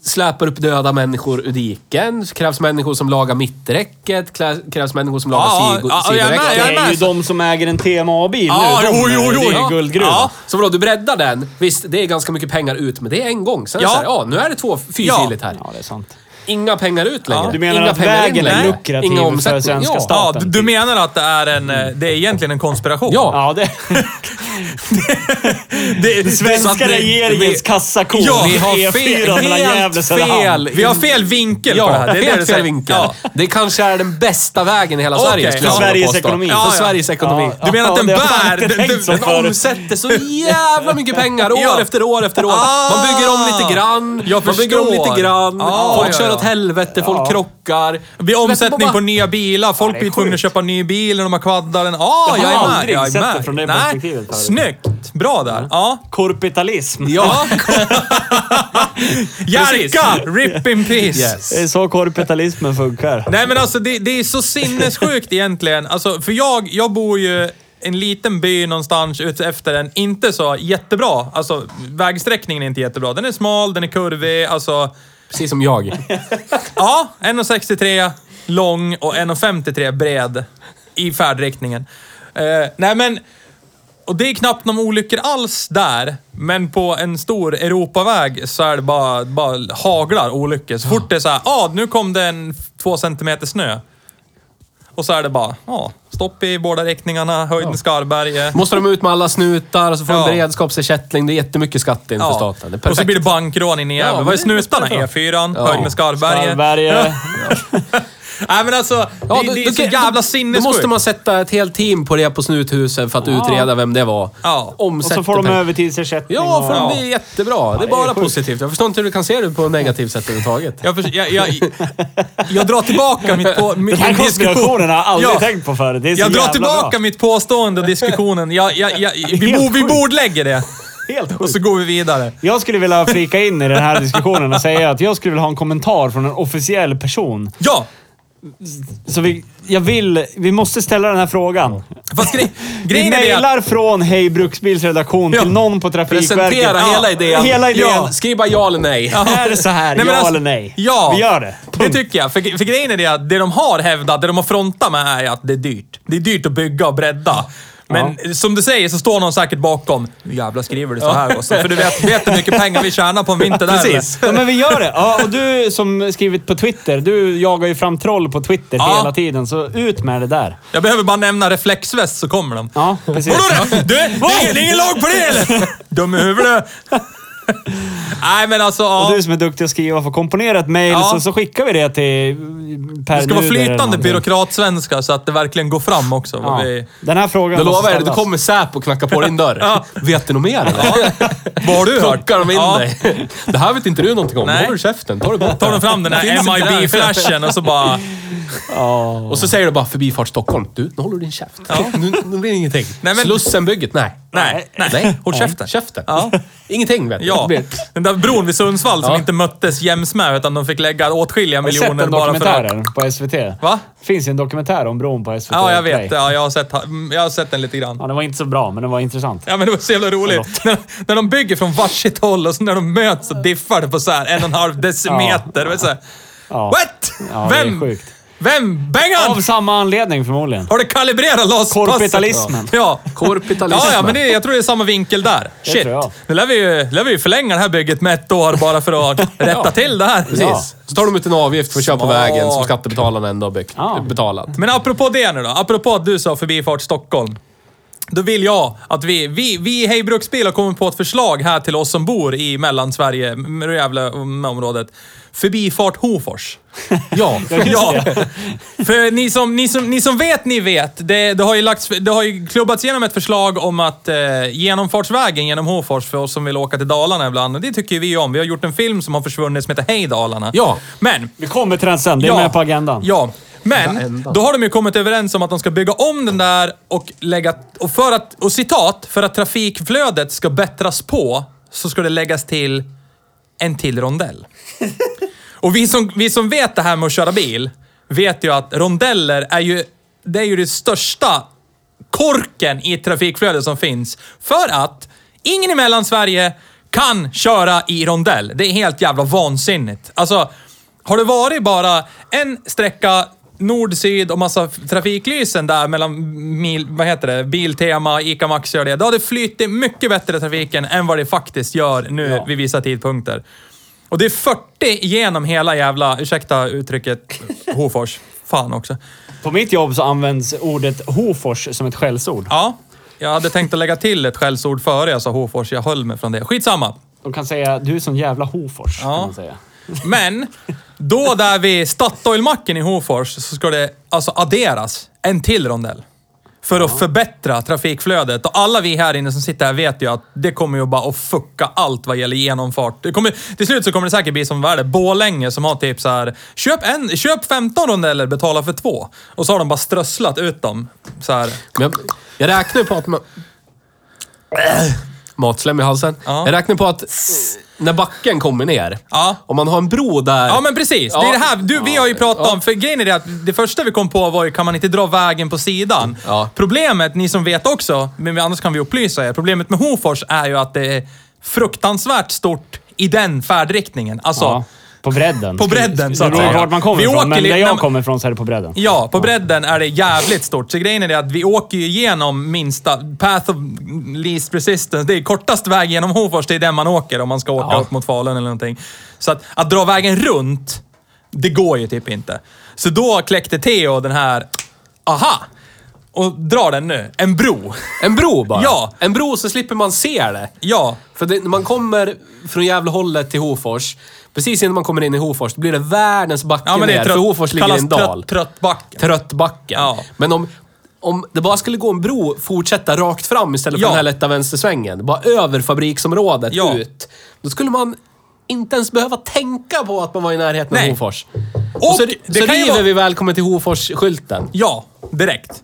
släpar upp döda människor ur diken. Det krävs människor som lagar mitträcket. klä- krävs människor som lagar Ja, sido- ja, sidoräcket. Det är ju de som äger en TMA-bil Ja, nu. De, jo, jo, jo, det är ju ja. guldgruva. Ja. Så vadå, du breddar den. Visst, det är ganska mycket pengar ut, men det är en gång. Sen är det Ja. så här, ja, nu är det två fyrfiligt här. Ja, det är sant. Inga pengar ut längre. Du menar Inga att pengar in vägen är längre. lukrativ Inga för svenska ja. staten? Ja, du, du menar att det är en... eh, Det är egentligen en konspiration? Ja. Ja, det... Det, det, Svenska det- regeringens vi- kassako. Ja, Vi har E4 fel, mellan Gävle fel. Vi har fel vinkel Ja, på det här. Det är det helt fel vinkel. Ja. Det kanske är den bästa vägen i hela Okej, Sverige. ja. vilja Sveriges ekonomi. För Ja, ja. Sveriges ekonomi. Ja, Du menar att den bär... Den, den, omsätter så jävla mycket pengar år Ja. efter år efter år. Man bygger om lite grann. Man bygger om lite grann. Folk ja, kör ja. Åt helvete, folk Ja. krockar. det blir omsättning på nya bilar. Folk är blir tvungna att köpa ny bil när de har kvaddar den. Ja, Jag jag, har är med. aldrig Jag är sett med. det från det Nej. perspektivet. Snyggt. Bra där. Ja. Korpitalism. Ja. Jerka! Rip in peace. Yes. Det är så korpitalismen funkar. Nej men alltså det, det är så sinnessjukt egentligen. Alltså, för jag, jag bor ju en liten by någonstans efter en inte så jättebra. Alltså vägsträckningen är inte jättebra. Den är smal, den är kurvig, alltså... Precis som jag. Ja, 1,63 lång och 1,53 bred i färdriktningen. Eh, nej men... Och det är knappt någon olyckor alls där. Men på en stor Europaväg så är det bara, bara haglar olyckor. Så fort det är så här, ja ah, nu kom det en två centimeter snö. Och så är det bara, ja, stopp i båda riktningarna, höjden Skarberget. Måste de ut med alla snutar och så får de Ja. beredskapsersättning. Det är jättemycket skatt in för staten. Det är och så blir det bankrån in i Ja, Gävle. men Vad är snutarna? det är bra. E4, Ja. höjd med Skarberget. Skarvberget. Nej men alltså, Ja, det, då- det är då- så då- jävla Då sinnessjukt. måste man sätta ett helt team på det på snuthuset för att utreda vem det var. Ja. Och så får de övertidsersättning. Ja, för och... de blir jättebra. Det är det är bara sjukt. positivt. Jag förstår inte hur du kan se det på ett negativt sätt överhuvudtaget. Jag, förs- jag, jag, jag drar tillbaka mitt, på, min Den här konspirationen har jag aldrig Ja. tänkt på förut. Det är så Jag drar tillbaka bra. mitt påstående och diskussionen. Jag, jag, jag, vi, bo, vi bordlägger det. Helt Och sjukt. så går vi vidare. Jag skulle vilja flika in i den här diskussionen och säga att jag skulle vilja ha en kommentar från en officiell person. Ja! Så vi, jag vill, vi måste ställa den här frågan. Fast grej, Vi grejen är det att... från Hej Bruksbils redaktion till någon på Trafikverket. Presentera hela idén. Hela idén. Ja. Skriv bara ja eller nej. Är det så här? Nej, ja men alltså- eller nej? Ja. Vi gör det. Det tycker jag. För, för grejen är det att det de har hävdat, det de har frontat med är att det är dyrt. Det är dyrt att bygga och bredda. Men som du säger så står någon säkert bakom. Nu jävlar skriver du så här också. För du vet, vet hur mycket pengar vi tjänar på en vinter där. Precis. Ja, men vi gör det. Ja, och du som skrivit på Twitter, du jagar ju fram troll på Twitter Ja. hela tiden, så ut med det där. Jag behöver bara nämna reflexväst så kommer de. Ja, precis. Vadå det? Du, det är ingen lag på det eller? Dum i huvudet. Nej men alltså, ja. Och du som är duktig att skriva får komponera ett mail, Ja. så, så skickar vi det till per Det ska vara flytande byråkratsvenska så att det verkligen går fram också. vad Ja. Vi... Den här frågan lovar jag dig, då ställas. kommer Säpo och knackar på din dörr. Vet du något mer eller? Vad har du hört? Plockar de in Ja. dig. Det här vet inte du någonting om. Nej. Då håller du käften. Tar du bort Tar det. de fram den Det här. MIB-flashen och så bara... Ja. Och så säger du bara Förbifart Stockholm. Du, nu håller du din käft. Nu, nu blir det ingenting. Nej, men- Slussenbygget, nej. Nej, nej. Nej, Håll käften. Käften. Ja. Ingenting vet du. Ja, den där bron vid Sundsvall som Ja. inte möttes jäms med utan de fick lägga åtskilliga Har du sett miljoner den bara för att... dokumentären på SVT? Va? finns ju en dokumentär om bron på SVT Ja, jag Play. vet. Ja, jag, har sett, jag har sett den lite grann. Ja, den var inte så bra, men den var intressant. Ja, men det var så jävla roligt. När, när de bygger från varsitt håll och så när de möts så diffar det på så här en och en halv decimeter. Det var så här, Ja. What? Ja, det är Vem? sjukt. Vem? Bengan! Av samma anledning förmodligen. Har du kalibrerat laspasset? Korpitalismen. Ja. Korpitalismen. Ja, ja, men det, jag tror det är samma vinkel där. Shit. tror jag. Nu lär vi, ju, lär vi ju förlänga det här bygget med ett år bara för att rätta till det här. Precis. Ja. Så tar de ut en avgift för att köra på vägen som skattebetalarna ändå har byggt, Ja. betalat. Men apropå det nu då. Apropå att du sa Förbifart Stockholm. Då vill jag att vi, vi, vi i Hej Bruksbil har kommit på ett förslag här till oss som bor i Mellansverige, med det jävla området. Förbifart Hofors. Ja. Ja, för ni som, ni, som, ni som vet, ni vet. Det, det, har ju lagts, det har ju klubbats igenom ett förslag om att eh, genomfartsvägen genom Hofors för oss som vill åka till Dalarna ibland. Och det tycker vi om. Vi har gjort en film som har försvunnit som heter Hej Dalarna. Ja. Men Vi kommer till den sen. Det är Ja. med på agendan. Ja, men då har de ju kommit överens om att de ska bygga om den där och lägga... Och för att, och citat, för att trafikflödet ska bättras på så ska det läggas till en till rondell. Och vi som, vi som vet det här med att köra bil vet ju att rondeller är ju, det är ju det största korken i trafikflödet som finns. För att ingen i Mellansverige kan köra i rondell. Det är helt jävla vansinnigt. Alltså, har det varit bara en sträcka nord-syd och massa trafiklysen där mellan mil, vad heter det, Biltema, ICA Maxi och det. Då hade det flyttit mycket bättre trafiken än vad det faktiskt gör nu Ja. vid vissa tidpunkter. Och det är 40 genom hela jävla, ursäkta uttrycket, Hofors. Fan också. På mitt jobb så används ordet Hofors som ett skällsord. Ja, jag hade tänkt att lägga till ett skällsord före jag sa Hofors. Jag höll mig från det. Skitsamma. De kan säga du är sån jävla Hofors. Kan Ja. man säga. Men, då där vid Statoilmacken i Hofors så ska det alltså adderas en till rondell. För att förbättra trafikflödet. Och alla vi här inne som sitter här vet ju att det kommer ju bara att fucka allt vad gäller genomfart. Det kommer, till slut så kommer det säkert bli som värde Borlänge som har typ så här. Köp, en, köp 15 rondeller, betala för två. Och så har de bara strösslat ut dem. Så här. Men jag, jag räknar ju på att man... Matslem i halsen. Ja. Jag räknar på att när backen kommer ner, Ja. om man har en bro där... Ja men precis. Det är Ja. det här. Du, vi har ju pratat Ja. om, för grejen är det att det första vi kom på var ju, kan man inte dra vägen på sidan? Ja. Problemet, ni som vet också, men annars kan vi upplysa er. Problemet med Hofors är ju att det är fruktansvärt stort i den färdriktningen. Alltså, Ja. På bredden. På bredden, så Det att beror på säga. vart man kommer Vi ifrån, åker men där när jag man- kommer ifrån så är det på bredden. Ja, på bredden är det jävligt stort. Så grejen är det att vi åker ju igenom minsta path of least resistance. Det är kortast väg genom Hofors, det är den man åker om man ska åka Ja. upp mot Falun eller någonting. Så att, att dra vägen runt, det går ju typ inte. Så då kläckte Theo den här, aha! Och drar den nu. En bro. En bro bara. Ja. En bro så slipper man se det. Ja. För det, när man kommer från Gävlehållet till Hofors, precis innan man kommer in i Hofors, då blir det världens backe Ja men det är ner. trött, för Hofors ligger i en dal. Trött, tröttbacken. Tröttbacken. Ja. Men om, om det bara skulle gå en bro, fortsätta rakt fram istället för Ja. den här lätta vänstersvängen. Bara över fabriksområdet Ja. ut. Då skulle man inte ens behöva tänka på att man var i närheten Nej. av Hofors. Och Och, så, det så river vara- vi Välkommen till Hofors-skylten. Ja, direkt.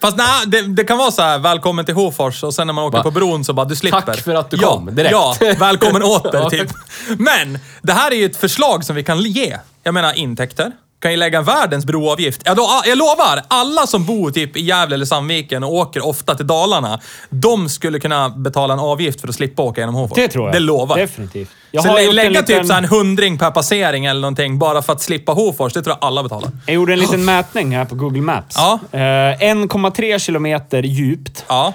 Fast nej, det, det kan vara så här, välkommen till Hofors och sen när man åker Va? på bron så bara, du slipper. Tack för att du ja, kom, direkt. Ja, välkommen åter typ. Men, det här är ju ett förslag som vi kan ge. Jag menar intäkter. Kan ju lägga en världens broavgift. Ja, då, jag lovar, alla som bor typ i Gävle eller Sandviken och åker ofta till Dalarna, de skulle kunna betala en avgift för att slippa åka genom Hofors. Det tror jag. Det lovar. Definitivt. Jag så lä- lägga liten- typ så en hundring per passering eller någonting bara för att slippa Hofors, det tror jag alla betalar. Jag gjorde en liten mätning här på Google Maps. Ja. Eh, 1,3 kilometer djupt. Ja.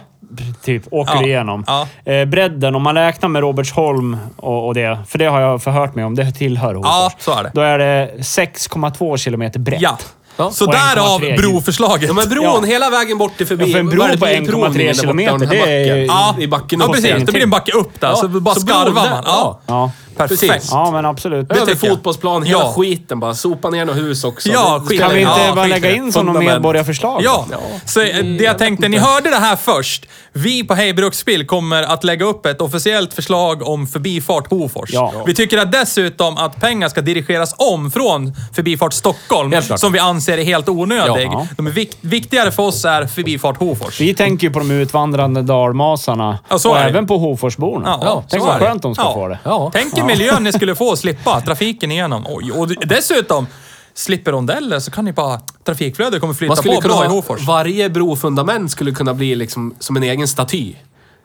Typ, åker Ja. igenom. Ja. Eh, bredden, om man räknar med Robertsholm och, och det, för det har jag förhört mig om, det tillhör Hofors. Ja, så är det. Då är det 6,2 kilometer brett. Ja. Ja. Så Och därav 1,3 broförslaget. Ja, men bron Ja. hela vägen bort till förbi. Ja, för en bro vad är det, på bilprovningen 1,3 där borta, kilometer, det är. Ja, I backen ja upp precis. Det blir en backe upp där, Ja, så bara så skarvar man. Ja. Ja. Perfekt. Precis. Ja, men absolut. Över tycker jag. fotbollsplan, hela Ja. skiten bara. Sopa ner något hus också. Ja, Det skit spelar Kan vi ingen inte Ja, bara skit i lägga det. in som något Fundament. medborgarförslag? Ja, så eh, det jag tänkte, ni hörde det här först. Vi på Hej Bruksbil kommer att lägga upp ett officiellt förslag om Förbifart Hofors. Ja. Vi tycker att dessutom att pengar ska dirigeras om från Förbifart Stockholm, Helt klart. som vi anser är helt onödig. Ja. De är vik- viktigare för oss är Förbifart Hofors. Vi tänker ju på de utvandrande dalmasarna Ja, så och är det. även på Hoforsborna. Ja, Tänk så vad är det. skönt de ska Ja. få det. Ja. Tänk er miljön ni skulle få slippa trafiken igenom. Oj, och dessutom, slipper rondeller så kan ni bara... Trafikflödet kommer flytta på kunna bra i Hofors. varje brofundament skulle kunna bli liksom som en egen staty.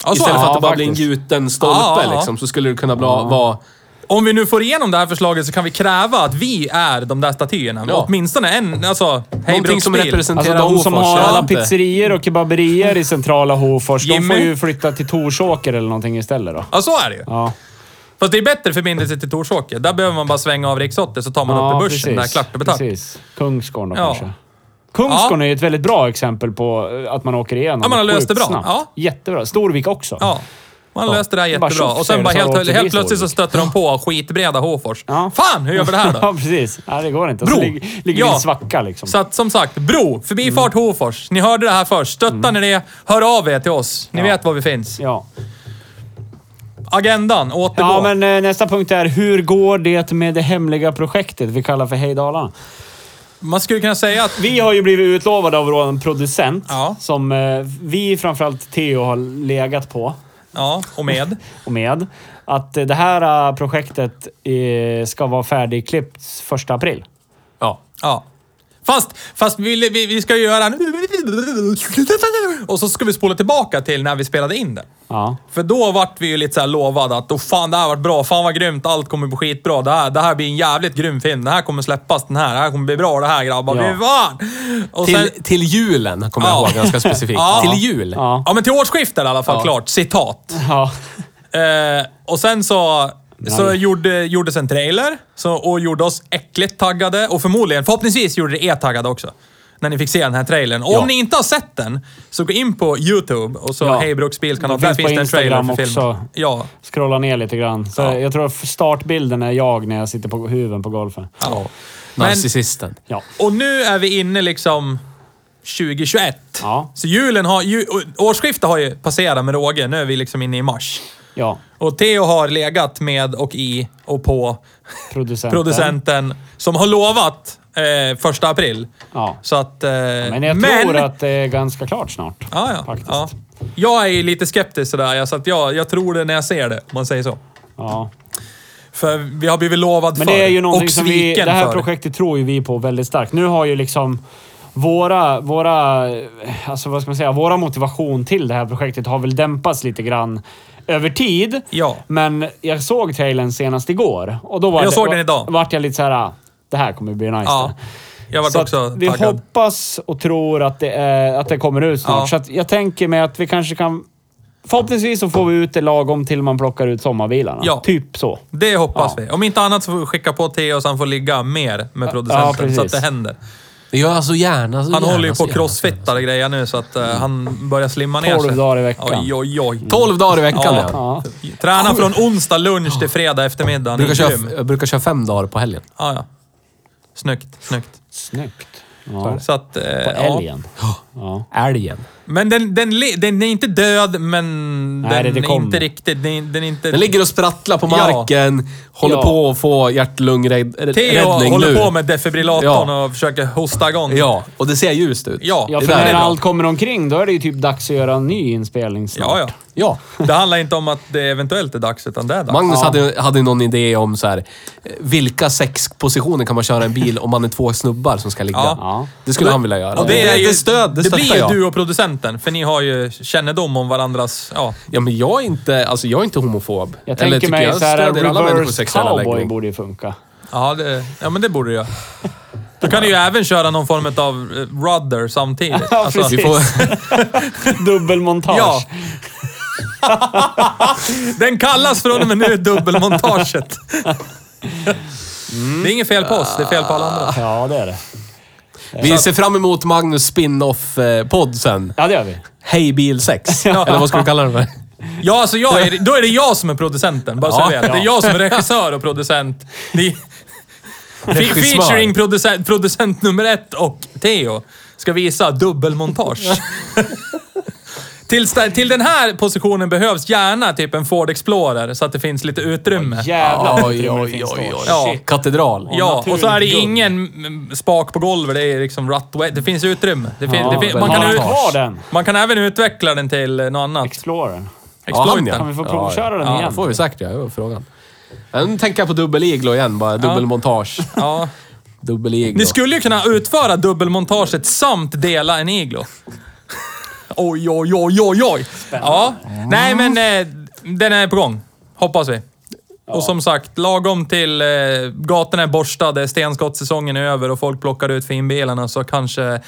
Ja, så Istället för att det bara blir en gjuten stolpe liksom, så skulle det kunna bli, vara... Om vi nu får igenom det här förslaget så kan vi kräva att vi är de där statyerna. Ja. Åtminstone en, alltså... Hej Någonting som representerar Alltså de som Hofors, har jag alla pizzerior och kebaberier i centrala Hofors, de Jimmy? får ju flytta till Torsåker eller någonting istället då. Ja, så är det ju. Ja, Fast det är bättre förbindelse till Torsåker. Där behöver man bara svänga av riks 80 så tar man upp i börsen. Där är klart och betalt. Precis. Kungsgården då Ja. kanske. Kungsgården är ju ett väldigt bra exempel på eh, att man åker igenom Ja, man har löst det bra. Ja. Jättebra. Storvik också. Ja. Man Ja. löste det här är jättebra. Och sen bara helt, helt plötsligt så stötte de på skitbreda Hofors. Ja. Fan, hur gör vi det här då? Ja, precis. Nej, det går inte. Och så Bro. ligger, ligger Ja. i en svacka liksom. Så att som sagt, bro, förbifart Hofors. Ni hörde det här först. Stöttar ni det, hör av er till oss. Ni Mm. Ja. vet var vi finns. Ja. Agendan, återgå. Ja, men eh, nästa punkt är hur går det med det hemliga projektet vi kallar för Hej Dalarna? Man skulle kunna säga att... Vi har ju blivit utlovade av vår producent, Ja. som eh, vi, framförallt Theo, har legat på Ja, och med. och med. Att eh, det här eh, projektet eh, ska vara färdigklippt första april. Ja. Ja. Fast, fast vi, vi, vi ska göra... Och så ska vi spola tillbaka till när vi spelade in det. Ja. För då vart vi ju lite så här lovade att oh, fan det här vart bra, fan vad grymt, allt kommer bli skitbra. Det här, det här blir en jävligt grym film. Det här kommer släppas, den här. Det här kommer bli bra det här grabbar. Ja. Fan! Och Till, sen, till julen, kommer Ja. jag ihåg ganska specifikt. Ja. Till jul. Ja. ja men till årsskiftet i alla fall, klart. Citat. Ja. Eh, och sen så, så gjorde, gjordes en trailer så, och gjorde oss äckligt taggade. Och förmodligen, förhoppningsvis gjorde det er taggade också. När ni fick se den här trailern. Och Ja. om ni inte har sett den, så gå in på YouTube och så Ja. Hej Bruksbils kanal. Det Där finns finns det en trailer Instagram för filmen. också. Ja. Scrolla ner lite grann. Så Ja. Jag tror att startbilden är jag när jag sitter på huven på golfen. ja. Narcissisten. Ja. Och nu är vi inne liksom 2021. Ja. Så julen har... Ju, årsskiftet har ju passerat med råge. Nu är vi liksom inne i mars. Ja. Och Theo har legat med och i och på Producenten. producenten som har lovat eh, första april. Ja. Så att... Eh, Men jag tror att det är ganska klart snart. Ja, ja. Faktiskt. ja. Jag är lite skeptisk sådär, ja, så att jag, jag tror det när jag ser det, om man säger så. Ja. För vi har blivit lovad Men det är ju någonting och som vi... Det här för. projektet tror ju vi på väldigt starkt. Nu har ju liksom våra, våra, alltså vad ska man säga, våra motivation till det här projektet har väl dämpats lite grann över tid. Ja. Men jag såg trailern senast igår och då var Jag det, såg den idag. vart jag lite så här, "Ah, det här kommer bli nice. Ja. Jag Så varit att också vi taggad. hoppas och tror att det, är, att det kommer ut snart. Ja. Så att jag tänker mig att vi kanske kan... Förhoppningsvis så får vi ut det lagom till man plockar ut sommarbilarna. Ja. Typ så. Det hoppas Ja. vi. Om inte annat så får vi skicka på Theo så han får ligga mer med producenten. så att det händer. Jag så gärna. Så Han gärna, håller ju på gärna. crossfittar och grejer nu så att eh, han börjar slimma ner 12 sig. dagar i veckan. Oj, oj, oj. 12 dagar i veckan, ja. Ja. Träna från onsdag lunch till fredag eftermiddag. Brukar köra, jag brukar köra fem dagar på helgen. Ja, ja. Snyggt, snyggt. Snyggt. Ja. Så att... Eh, På ja. älgen. Ja. Älgen. Men den, den, le- den är inte död, men Nej, den det är kommer. inte riktigt... Den, den är inte... Den ligger och sprattlar på Ja. marken, håller Ja. på att få hjärt-lungräddning Theo håller nu. på med defibrillatorn Ja. och försöker hosta igång. Ja, och det ser ljust ut. Ja, Ja, det för där är när bra. allt kommer omkring, då är det ju typ dags att göra en ny inspelning snart. Ja, ja. Ja. Det handlar inte om att det eventuellt är dags, utan det är dags. Magnus Ja. hade, hade någon idé om så här, eh, vilka sex positioner kan man köra en bil om man är två snubbar som ska ligga? Ja. Ja. Det skulle han vilja göra. Och det, är ju, det, stöd, det, det blir ju jag. du och producenten, för ni har ju kännedom om varandras... Ja. Ja, men jag är inte, alltså jag är inte homofob. Jag Eller tänker mig såhär, reverse cowboy läggning. borde ju funka. Ja, det, ja, men det borde du göra. Då kan du ju även köra någon form av eh, rudder samtidigt. Ja, Alltså, precis. Vi får, Dubbelmontage. Ja. Den kallas från och med nu dubbelmontaget. Det är inget fel på oss, det är fel på alla andra. Ja, det är det. Vi ser fram emot Magnus spin-off-podd sen. Ja, det gör vi. Hej bil 6. Eller vad ska du kalla den för? Ja, alltså jag är, då är det jag som är producenten, bara så Ja. du vet. Det är jag som är regissör och producent. Är, featuring producent, producent nummer ett och Theo ska visa dubbelmontage. till, till den här positionen behövs gärna typ en Ford Explorer så att det finns lite utrymme. Jävlar vad Oj, oj, finns oj, oj. Ja. Katedral. Ja, och så är det ingen mm, spak på golvet. Det är liksom rutway. Det finns utrymme. Det fin, Ja, det fin, man, kan ut, man kan även utveckla den till något annat. Explorern. Explorer. Kan vi få provköra den ja, igen? får vi säkert ja. Det var frågan. Ja, Nu tänker jag på dubbel-iglo igen bara. Dubbelmontage. Ja. Dubbel-iglo. Ni skulle ju kunna utföra dubbelmontaget samt dela en iglo. Oj, oj, oj, oj, oj. Ja. Nej, men eh, den är på gång. Hoppas vi. Och som sagt, lagom till eh, gatorna är borstade, stenskottssäsongen är över och folk plockar ut finbilarna så kanske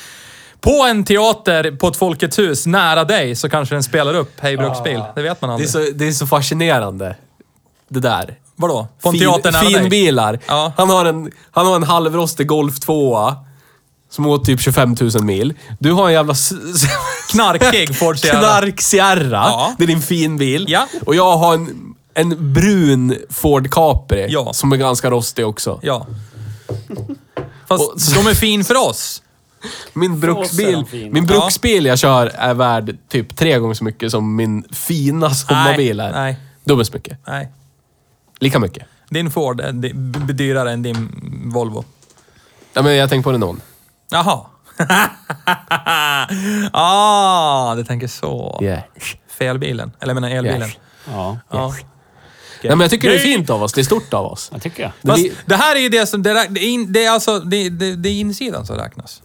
på en teater på ett Folkets hus nära dig så kanske den spelar upp Hej Bruksbil. Det vet man det, är aldrig. så, det är så fascinerande. Det där. Vadå? På en Fin- teater nära dig? Finbilar. Ja. Han, har en, han har en halvrostig Golf 2 som åt typ 25 000 mil. Du har en jävla s- s- Knarkig Ford Sierra. knark Sierra. Ja. Det är din finbil. Ja. Och jag har en, en brun Ford Capri Ja. som är ganska rostig också. Ja. Fast Och- de är fin för oss. Min bruksbil, de fina. min bruksbil jag kör är värd typ tre gånger så mycket som min fina sommarbil är. nej. Dubbelt så mycket. Nej. Lika mycket. Din Ford är b- dyrare än din Volvo. Ja, men jag tänker på Renault. Jaha. ah, du tänker så. Yeah. Felbilen. Eller jag menar elbilen. Yes. Ja, Ja. Nej, men jag tycker det är fint av oss. Det är stort av oss. jag tycker jag. Det Fast det här är ju det som... Det, räk- det, är, in, det är alltså... Det, det, det är insidan som räknas.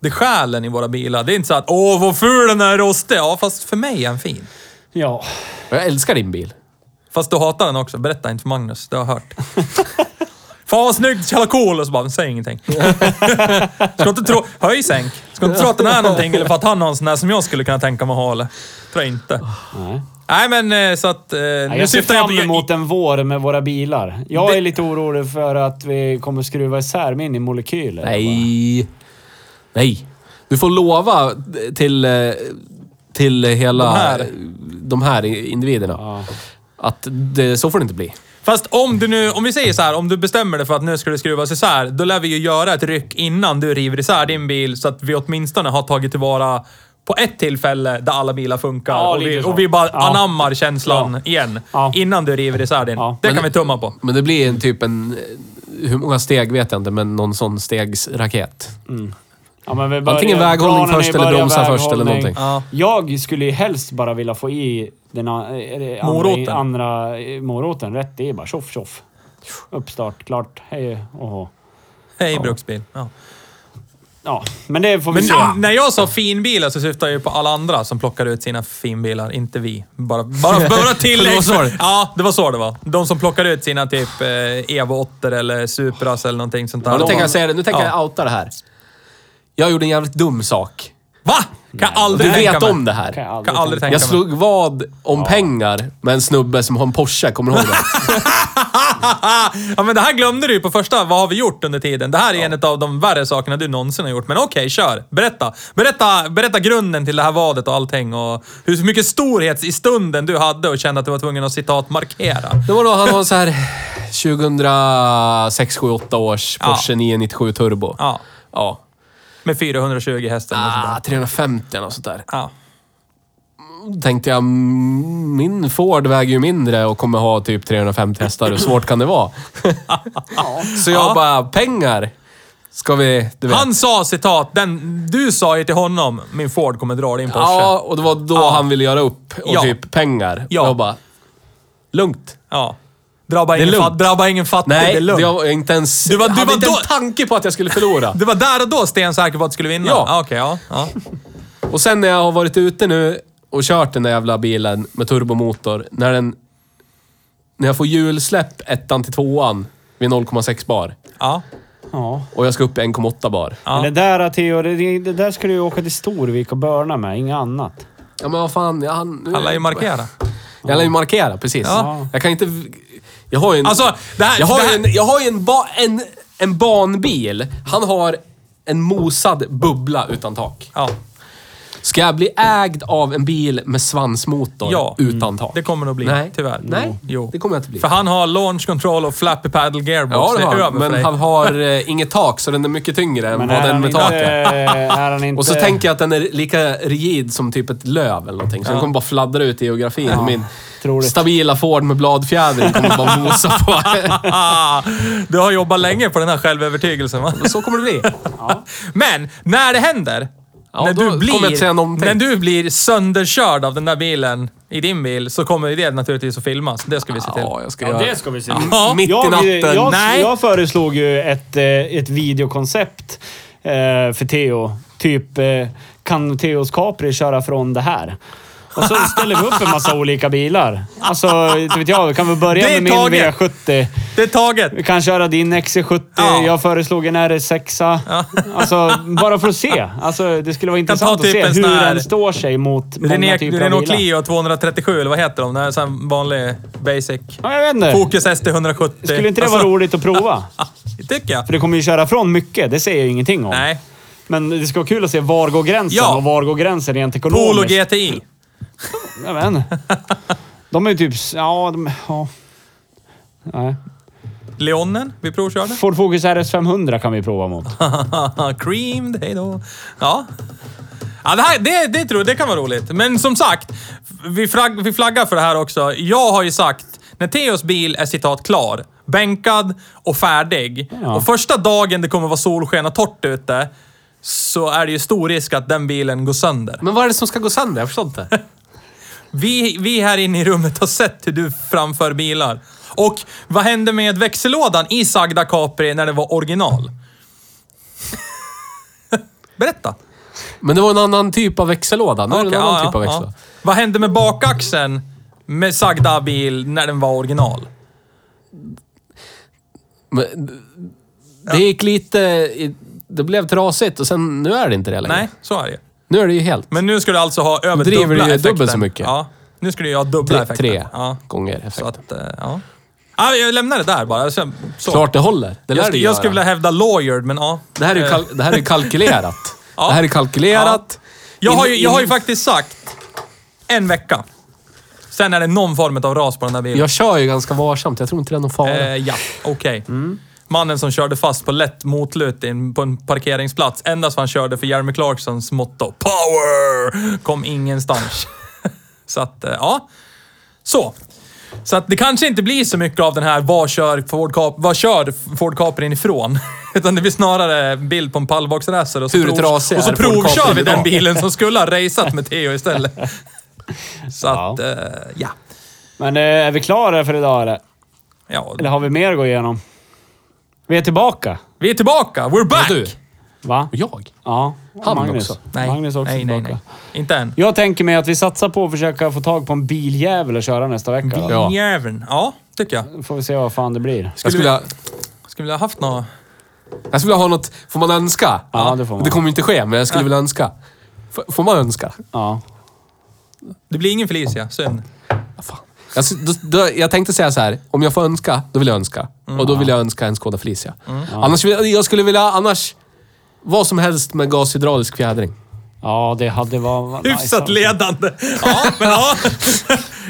Det är själen i våra bilar. Det är inte så att åh vad ful den är rostig. Ja, fast för mig är den fin. Ja. Jag älskar din bil. Fast du hatar den också. Berätta inte för Magnus. Det har jag hört. Fan vad snyggt, så jävla cool. Och så bara, säg ingenting. Ska inte tro... Höj sänk. Ska inte tro att den är någonting eller för att han har en sån där som jag skulle kunna tänka mig att ha eller? Tror jag inte. Nej. Nej men eh, så att... Eh, nu jag ser jag fram emot en vår med våra bilar. Jag Det- är lite orolig för att vi kommer skruva isär min i molekyler. Nej. Nej. Du får lova till, eh, till hela... De här. De här individerna. Ja. Att det, så får det inte bli. Fast om du nu... Om vi säger så här, om du bestämmer dig för att nu ska det skruvas isär, då lär vi ju göra ett ryck innan du river isär din bil så att vi åtminstone har tagit tillvara på ett tillfälle där alla bilar funkar Ja, och, vi, och vi bara Ja. anammar känslan igen. Ja. Innan du river isär din. Ja. Det Men kan det- vi tumma på. Men det blir en typ en... Hur många steg vet jag inte, men någon sån stegsraket. Ja, men vi börjar- Antingen väghållning först eller bromsa först eller någonting. Ja. Jag skulle ju helst bara vilja få i den är det andra, Moroten. andra moroten rätt i. Bara tjoff tjoff. Uppstart, klart, hej och. Hej Bruksbil. Ja. Ja, men det får vi Men se. när jag sa finbilar så syftar jag ju på alla andra som plockar ut sina finbilar, inte vi. Bara, bara, bara tillägg. Det var så det- Ja, det var så det var. De som plockar ut sina typ eh, Evo 8 eller Supras eller någonting sånt där. Ja, nu tänker jag säga det. Nu tänker Ja. jag outa det här. Jag gjorde en jävligt dum sak. Va? Kan aldrig Du tänka vet mig. om det Kan jag här. aldrig Kan aldrig tänka. Jag mig. slog vad om pengar med en snubbe som har en Porsche. Kommer du ihåg det? ja, men det här glömde du ju på första. Vad har vi gjort under tiden? Det här är en av de värre sakerna du någonsin har gjort. Men okej, kör. Berätta. Berätta, berätta grunden till det här vadet och allting. Och hur mycket storhet i stunden du hade och kände att du var tvungen att citat markera. Det var då han var så här 2006, 7, 8 års Porsche 997 Turbo. Ja. Ja. Med 420 hästar Ah, där. 350 eller något sånt där. Ja. Tänkte jag, min Ford väger ju mindre och kommer ha typ 350 hästar. Hur svårt kan det vara? Så jag Ja. bara, pengar ska vi... Du vet. Han sa citat, den, du sa ju till honom, min Ford kommer dra din Porsche. Ja, och det var då Ja. han ville göra upp och Ja. typ pengar. Ja. Och jag bara, lugnt. Ja. Drabba ingen, lugnt. fat, drabba ingen fattig, det Nej, är lugnt. jag var inte ens... Du var- du hade var inte då- en tanke på att jag skulle förlora. Du var där och då stensäker på att du skulle vinna? Ja. Ah, Okej, ja. ja. Och sen när jag har varit ute nu och kört den där jävla bilen med turbomotor. När den... När jag får hjulsläpp ettan till tvåan vid 0,6 bar. ja. Ja. Och jag ska upp i 1,8 bar. Ja. Men det där Theo, det, det där ska du ju åka till Storvik och börna med, inget annat. Ja men vad fan, jag hann... Alla är ju markera. Jag lär ju markera, precis. Ja. Jag kan inte... Jag har ju en... Alltså, det här... jag har det här, en, jag har ju en, ba, en, en banbil. Han har en mosad bubbla utan tak. Ja. Ska jag bli ägd av en bil med svansmotor Ja. utan tak? Det kommer nog bli, Nej. tyvärr. Nej, Jo. det kommer jag inte bli. För han har launch control och flappy paddle gearbox. Ja, det har han. Men dig. han har eh, inget tak, så den är mycket tyngre än vad den med inte, taket. är han inte... Och så tänker jag att den är lika rigid som typ ett löv eller någonting. Så den kommer bara fladdra ut i geografin. Och Min troligt. stabila Ford med bladfjädring kommer bara mosa på. Du har jobbat länge på den här självövertygelsen va? Så kommer det bli. Men, när det händer. Ja, när, du blir, när du blir sönderkörd av den där bilen i din bil så kommer det naturligtvis att filmas. Det ska vi se till. Ja, jag ska Ja, det ska vi se. Ja. Mitt i Jag, natten. jag, Nej. jag föreslog ju ett, eh, ett videokoncept eh, för Theo. Typ, eh, kan Theos Capri köra från det här? Och så ställer vi upp en massa olika bilar. Alltså, inte vet jag. Vi kan väl börja med min taget. V70. Det är taget. Vi kan köra din XC70. Ja. Jag föreslog en RS6. Alltså, bara för att se. Alltså, det skulle vara intressant typ att se hur här- den står sig mot många Renault, typer av Renault bilar. Clio 237, eller vad heter de? Det är en vanlig basic. Ja, jag vet inte. Fokus ST 170. Skulle inte det vara Alltså, roligt att prova? Det tycker jag. För det kommer ju köra från mycket. Det säger jag ingenting om. Nej. Men det ska vara kul att se var går gränsen Ja. och var går gränsen rent Polo ekonomiskt. GTI. Jag vet inte. De är ju typ... Ja, de... Ja. Nej. Leonen vi provkörde. Ford Focus RS 500 kan vi prova mot. Creamed, hej då. Ja. Ja, det, här, det, det tror jag det kan vara roligt. Men som sagt, vi, flagg, vi flaggar för det här också. Jag har ju sagt, när Theos bil är citat klar, bänkad och färdig Ja. och första dagen det kommer vara solsken och torrt ute, så är det ju stor risk att den bilen går sönder. Men vad är det som ska gå sönder? Jag förstår inte. Vi, vi här inne i rummet har sett hur du framför bilar. Och vad hände med växellådan i Sagda Capri när det var original? Berätta. Men det var en annan typ av växellåda. Nu är det en annan ja, typ av växellåda. ja. Vad hände med bakaxeln med Sagda bil när den var original? Men, det gick lite... i- Det blev trasigt och sen... Nu är det inte det längre. Nej, så är det ju. Nu är det ju helt... Men nu ska du alltså ha över Driver dubbla du ju effekten. dubbelt så mycket. Ja, nu ska du ju ha dubbla tre, effekten. tre Ja, gånger så effekt. att, eh, ja. ja. Jag lämnar det där bara. Så, så. Klart det håller. Det lär jag, det sk- jag göra. skulle vilja hävda lawyered, men ja. Det här är ju Eh, kal det här är kalkylerat. Ja. Det här är kalkylerat. Jag har, ju, jag har ju faktiskt sagt en vecka. Sen är det någon form av ras på den där bilen. Jag kör ju ganska varsamt. Jag tror inte det är någon fara. Eh, ja, okej. Mannen som körde fast på lätt motlut in på en parkeringsplats endast för han körde för Jeremy Clarksons motto Power! Kom ingenstans. så att, eh, ja. Så. Så att det kanske inte blir så mycket av den här vad kör Ford, Cap vad kör Ford Caprin ifrån? Utan det blir snarare bild på en pallboxracer och så, prov, och så provkör vi den bilen som skulle ha raceat med Theo istället. Så Ja. att, eh, ja. Men eh, är vi klara för idag eller? ja. Eller har vi mer att gå igenom? Vi är tillbaka. Vi är tillbaka! We're back! du? Va? Och jag? Ja. Han Magnus. också? Nej, Magnus är också nej, nej, tillbaka. nej. Inte än. Jag tänker mig att vi satsar på att försöka få tag på en biljävel att köra nästa vecka. då. Ja. Jäveln. Ja, tycker jag. får vi se vad fan det blir. Jag skulle, vilja, Skulle vi ha haft något... jag skulle vilja ha något... Får man önska? Ja, det får man. Det kommer inte ske, men jag skulle vilja önska. F- Får man önska? Ja. Det blir ingen Felicia. Synd. Ja, fan. Jag, s- då, då, jag tänkte säga så här, om jag får önska, då vill jag önska. Och då vill jag önska en Skoda Felicia. Annars vill, jag skulle vilja, annars... Vad som helst med gashydraulisk fjädring. Ja, det hade varit nice, Hyfsat alltså. ledande. Ja, men ja.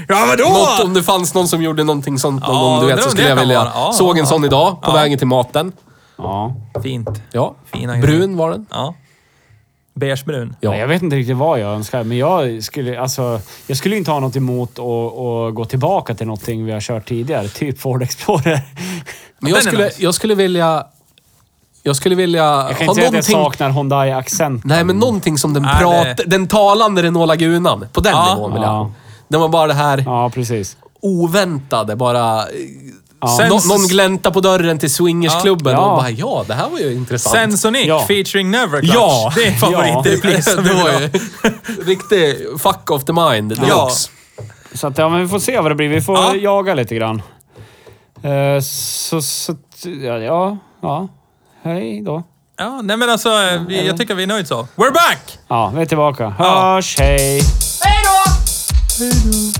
Ja, vadå? Något om det fanns någon som gjorde någonting sånt någon Ja, gång, du vet, så skulle jag kan vilja... vara. Ja, Såg en ja, sån ja. idag, på Ja. vägen till maten. Ja. Fint. Ja. Fina grejer. Brun var den. Ja. Beigebrun. Ja. Nej, Jag vet inte riktigt vad jag önskar, men jag skulle, alltså, jag skulle inte ha något emot att, att gå tillbaka till någonting vi har kört tidigare. Typ Ford Explorer. Men jag skulle, jag skulle vilja... Jag skulle vilja Jag kan ha inte säga att jag någonting... saknar Hyundai-accent. Nej, men någonting som den Nej, det- pratar... Den talande Renault Lagunan. På den Ja. nivån vill jag Ja. ha. Den var bara det här Ja, precis. oväntade, bara... Sen- Nå, någon glänta på dörren till swingersklubben Ja. och bara ja, det här var ju intressant. Sensonic Ja. featuring Neverclutch. Ja. Det är favoritrepris som det var ju riktig fuck of the mind Ja. Så att, ja, men vi får se vad det blir. Vi får Ja. jaga lite grann. Eh, så, så, ja, ja, ja. Hej då. Ja, nej men alltså, eh, vi, jag tycker vi är nöjda så. We're back! Ja, vi är tillbaka. Ja. Hörs, hej! Hej då!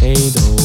Hej då!